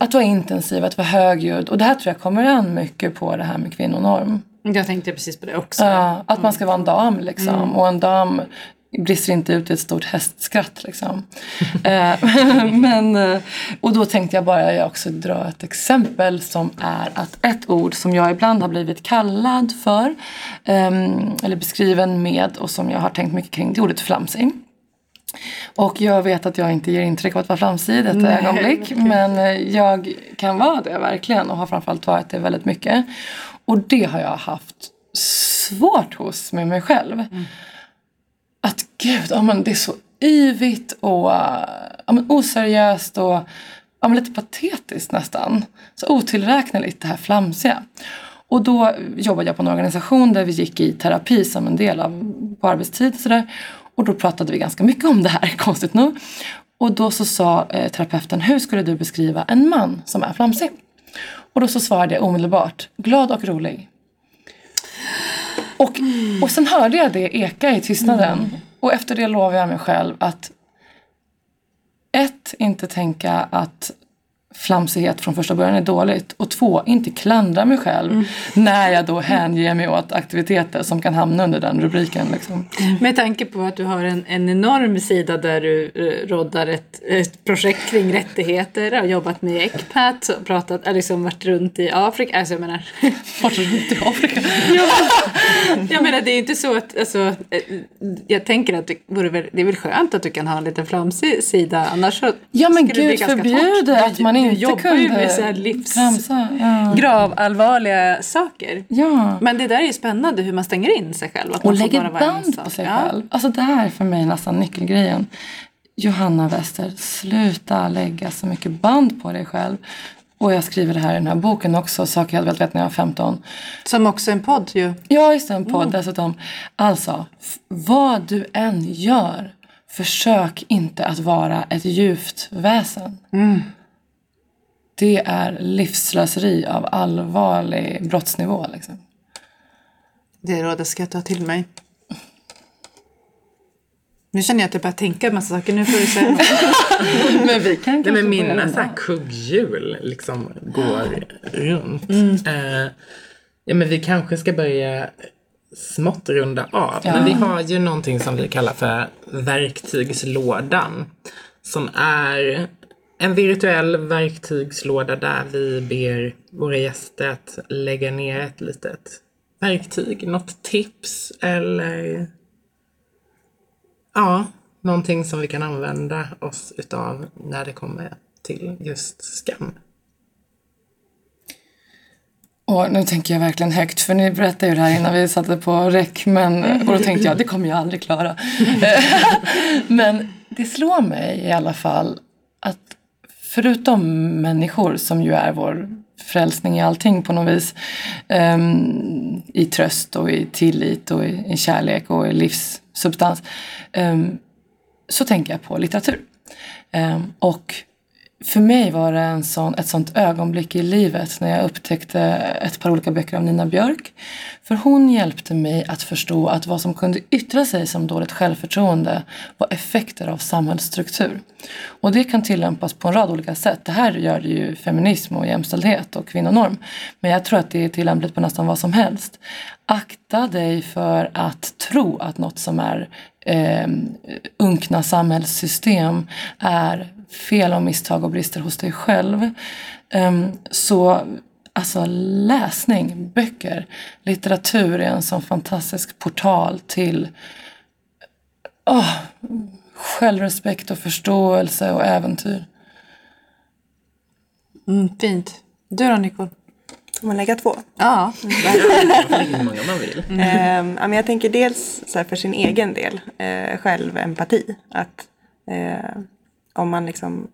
att vara intensiv, att vara högljudd. Och det här tror jag kommer an mycket på det här med kvinnonorm. Jag tänkte precis på det också. Ja, att man ska vara en dam liksom. Och en dam brister inte ut i ett stort hästskratt liksom. Eh, Men, eh, och då tänkte jag bara jag också dra ett exempel som är att ett ord som jag ibland har blivit kallad för ehm, eller beskriven med och som jag har tänkt mycket kring det är ordet flamsig. Och jag vet att jag inte ger intryck av att vara flamsig i detta ögonblick. Men eh, jag kan vara det verkligen och har framförallt varit det väldigt mycket. Och det har jag haft svårt hos med mig själv. Att gud, ja, men det är så yvigt och äh, ja, men oseriöst och ja, men lite patetiskt nästan. Så otillräkneligt det här flamsiga. Och då jobbade jag på en organisation där vi gick i terapi som en del av på arbetstid och sådär. Och då pratade vi ganska mycket om det här, konstigt nog. Och då så sa eh, terapeuten, hur skulle du beskriva en man som är flamsig? Och då så svarade jag omedelbart, glad och rolig. Och, och sen hörde jag det eka i tystnaden. Och efter det lovade jag mig själv att ett, inte tänka att flamsighet från första början är dåligt. Och två, inte klandra mig själv när jag då hänger mig åt aktiviteter som kan hamna under den rubriken. Liksom. Med tanke på att du har en, en enorm sida där du eh, roddar ett, ett projekt kring rättigheter, har jobbat med ECPAT, och pratat, har liksom varit runt i Afrika. Alltså jag menar, Vart runt i Afrika. jag menar det är inte så att, alltså, eh, jag tänker att det, vore väl, det är väl skönt att du kan ha en liten flamsig sida, annars så Ja men skulle det bli gud ganska förbjude att man inte jobbar ju med så här livs... Ja. gravallvarliga saker. ja. Men det där är ju spännande hur man stänger in sig själv. Att Och man lägger band på sig Ja. själv. Alltså det här är för mig nästan nyckelgrejen. Johanna Wester, sluta lägga så mycket band på dig själv. Och jag skriver det här i den här boken också, saker jag hade velat veta när jag var 15. Som också en podd ju. Ja, just det, en podd dessutom. Alltså, vad du än gör, försök inte att vara ett djupt väsen. Det är livsslöseri av allvarlig brottsnivå. Liksom. Det rådet ska jag ta till mig. Nu känner jag att jag börjar tänka en massa saker. Nu får du säga något. Men vi kan Nej, men mina så här kugghjul liksom går runt. Mm. Eh, ja, men vi kanske ska börja smått runda av. Ja. Men vi har ju någonting som vi kallar för verktygslådan. Som är en virtuell verktygslåda där vi ber våra gäster att lägga ner ett litet verktyg. Något tips eller ja, någonting som vi kan använda oss utav när det kommer till just skam. Och nu tänker jag verkligen högt, för ni berättade ju det här innan vi satte på räck. Men, och då tänkte jag, det kommer jag aldrig klara. men det slår mig i alla fall att förutom människor som ju är vår frälsning i allting på något vis. Um, I tröst och i tillit och i, i kärlek och i livssubstans. Um, så tänker jag på litteratur. Um, och för mig var det en sån, ett sånt ögonblick i livet när jag upptäckte ett par olika böcker av Nina Björk. För hon hjälpte mig att förstå att vad som kunde yttra sig som dåligt självförtroende var effekter av samhällsstruktur. Och det kan tillämpas på en rad olika sätt. Det här gör det ju feminism och jämställdhet och kvinnonorm. Men jag tror att det är tillämpligt på nästan vad som helst. Akta dig för att tro att något som är eh, unkna samhällssystem är fel och misstag och brister hos dig själv. Ehm, så alltså läsning, böcker, litteratur är en sån fantastisk portal till åh, självrespekt och förståelse och äventyr. Mm, fint. Du då Nicole? Får man lägga två? Ja, Hur många man vill. Ja, men jag tänker dels så för sin egen del, eh, självempati. Att eh, om, man liksom,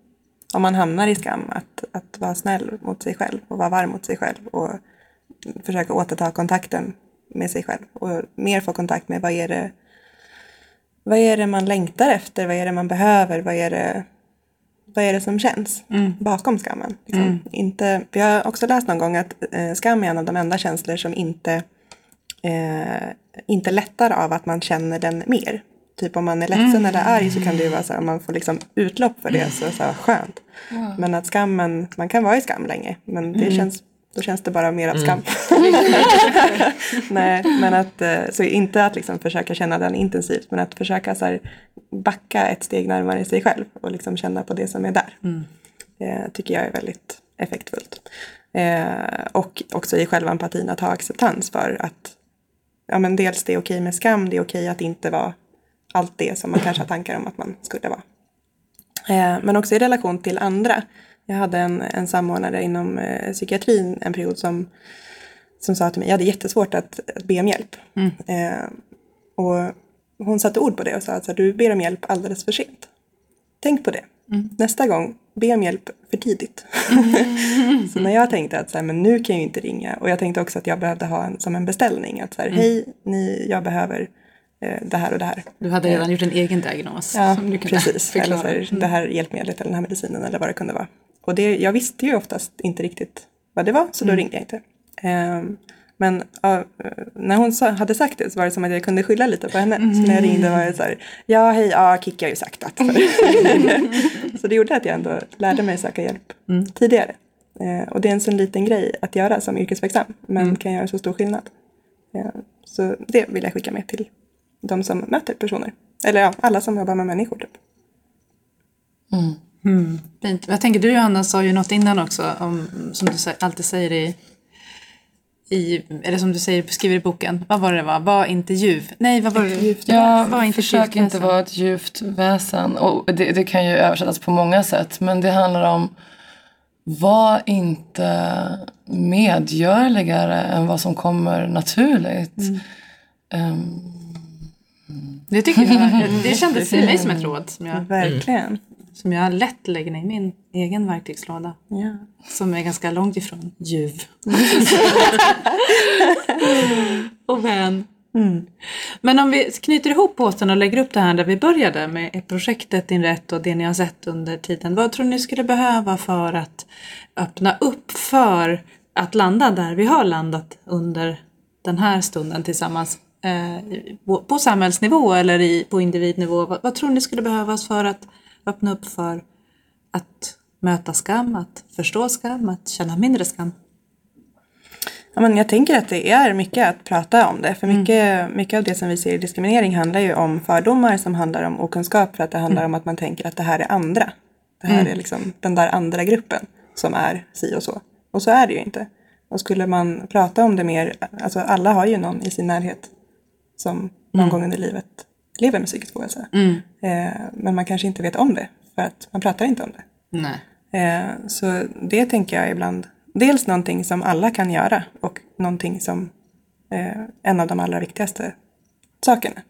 om man hamnar i skam, att, att vara snäll mot sig själv och vara varm mot sig själv och försöka återta kontakten med sig själv och mer få kontakt med vad är det, vad är det man längtar efter, vad är det man behöver, vad är det vad är det som känns bakom skammen? Liksom. Inte, vi har också läst någon gång att eh, skam är en av de enda känslor som inte, eh, inte lättar av att man känner den mer. Typ om man är ledsen eller arg så kan det ju vara så här, om man får liksom utlopp för det så, så här, skönt. Men att skammen, man kan vara i skam länge men det känns, då känns det bara mer av skam. Nej, men att, eh, så inte att liksom försöka känna den intensivt men att försöka så här, backa ett steg närmare sig själv och liksom känna på det som är där. Eh, tycker jag är väldigt effektfullt. Eh, och också i själva empatin att ha acceptans för att ja, men dels det är okej med skam, det är okej att inte vara allt det som man kanske har tankar om att man skulle vara. Eh, men också i relation till andra. Jag hade en, en samordnare inom eh, psykiatrin en period som, som sa till mig, jag hade jättesvårt att, att be om hjälp. Eh, och hon satte ord på det och sa att så här, du ber om hjälp alldeles för sent. Tänk på det. Nästa gång, be om hjälp för tidigt. så när jag tänkte att så här, men nu kan jag ju inte ringa och jag tänkte också att jag behövde ha en, som en beställning att så här, hej, ni, jag behöver eh, det här och det här. Du hade redan gjort en egen diagnos. Ja, som du kunde precis. Eller förklara. Mm. så här, det här hjälpmedlet eller den här medicinen eller vad det kunde vara. Och det, jag visste ju oftast inte riktigt vad det var så Mm. då ringde jag inte. Ehm, men ja, när hon sa, hade sagt det så var det som att jag kunde skylla lite på henne. Så när jag ringde var det så här, ja hej, ja Kikki har ju sagt att. så det gjorde att jag ändå lärde mig söka hjälp Mm. tidigare. Eh, och det är en sån liten grej att göra som yrkesverksam men Mm. kan göra så stor skillnad. Eh, så det vill jag skicka med till de som möter personer. Eller ja, alla som jobbar med människor typ. Fint. Jag tänker du Johanna sa ju något innan också om, som du alltid säger i, i eller som du säger, skriver i boken. Vad var det det var? Var inte ljuv. Nej, vad var det? Ja, var inte försök inte vara ett djupt väsen. Och det, det kan ju översättas på många sätt. Men det handlar om var inte medgörligare än vad som kommer naturligt. Ehm, Det tycker jag. Det kändes i mig som ett råd som jag, Verkligen. som jag lätt lägger ner i min egen verktygslåda. Ja. Som är ganska långt ifrån ljuv. och vän. Men om vi knyter ihop påsen och lägger upp det här där vi började med projektet Din rätt och det ni har sett under tiden. Vad tror ni skulle behöva för att öppna upp för att landa där vi har landat under den här stunden tillsammans? Eh, på- samhällsnivå eller i, på individnivå. Vad, vad tror ni skulle behövas för att öppna upp för att möta skam, att förstå skam, att känna mindre skam? Ja, men jag tänker att det är mycket att prata om det. För mycket, mycket av det som vi ser i diskriminering handlar ju om fördomar som handlar om okunskap. För att det handlar om att man tänker att det här är andra. Det här är liksom den där andra gruppen som är si och så. Och så är det ju inte. Och skulle man prata om det mer, alltså alla har ju någon i sin närhet som någon gång under livet lever med psykisk ohälsa. Eh, men man kanske inte vet om det för att man pratar inte om det. Nej. Eh, så det tänker jag ibland. Dels någonting som alla kan göra och någonting som eh, en av de allra viktigaste sakerna.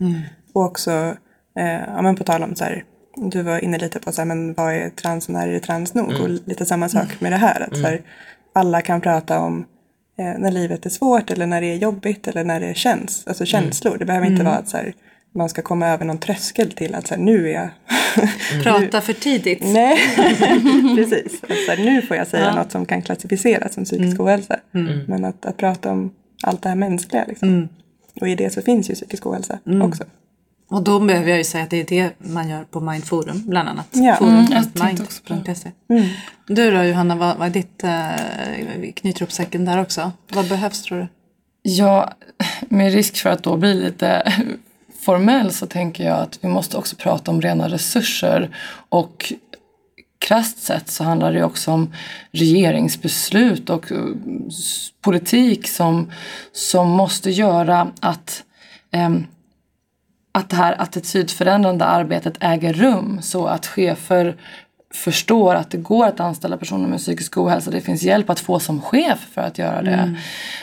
Och också, eh, ja, men på tal om så här, du var inne lite på så här, men vad är trans och när är det trans nog? Och lite samma sak med det här. Att så här, alla kan prata om när livet är svårt eller när det är jobbigt eller när det känns. Alltså känslor. Det behöver inte vara att så här, man ska komma över någon tröskel till att så här, nu är jag Prata för tidigt. Nej, precis. Att så här, nu får jag säga något som kan klassificeras som psykisk ohälsa. Men att, att prata om allt det här mänskliga. Liksom. Och i det så finns ju psykisk ohälsa också. Och då behöver jag ju säga att det är det man gör på Mindforum bland annat. Ja. Forum.mind.se Du då Johanna, vad, vad är ditt, eh, knyter upp säcken där också. Vad behövs tror du? Ja, med risk för att då bli lite formell så tänker jag att vi måste också prata om rena resurser. Och krasst sett så handlar det också om regeringsbeslut och eh, politik som, som måste göra att ehm, att det här attitydförändrande arbetet äger rum så att chefer förstår att det går att anställa personer med psykisk ohälsa. Det finns hjälp att få som chef för att göra det.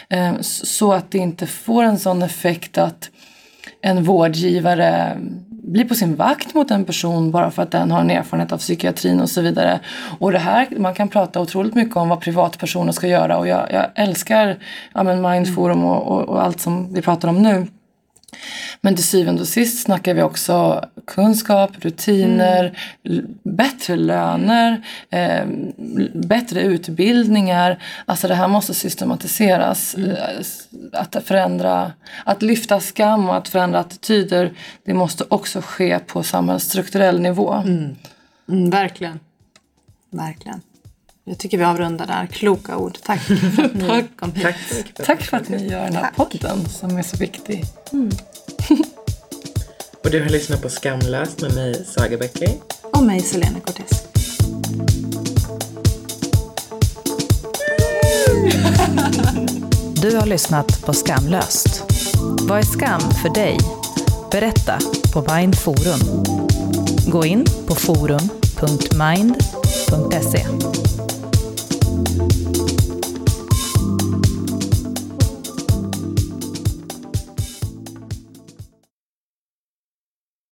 Eh, s- Så att det inte får en sån effekt att en vårdgivare blir på sin vakt mot en person bara för att den har en erfarenhet av psykiatrin och så vidare. Och det här, man kan prata otroligt mycket om vad privatpersoner ska göra och jag, jag älskar ja, Mindforum och, och, och allt som vi pratar om nu. Men till syvende och sist snackar vi också kunskap, rutiner, l- bättre löner, eh, bättre utbildningar. Alltså det här måste systematiseras. Eh, s- Att förändra, att lyfta skam och att förändra attityder, det måste också ske på samhällsstrukturell nivå. Mm, verkligen. Verkligen. Jag tycker vi avrundar där. Kloka ord. Tack för att ni kom hit. Tack för att ni gör den här podden som är så viktig. Och du har lyssnat på Skamlöst med mig, Saga Beckley. Och mig, Selena Cortez. Du har lyssnat på Skamlöst. Vad är skam för dig? Berätta på Mind Forum. Gå in på forum.mind.se.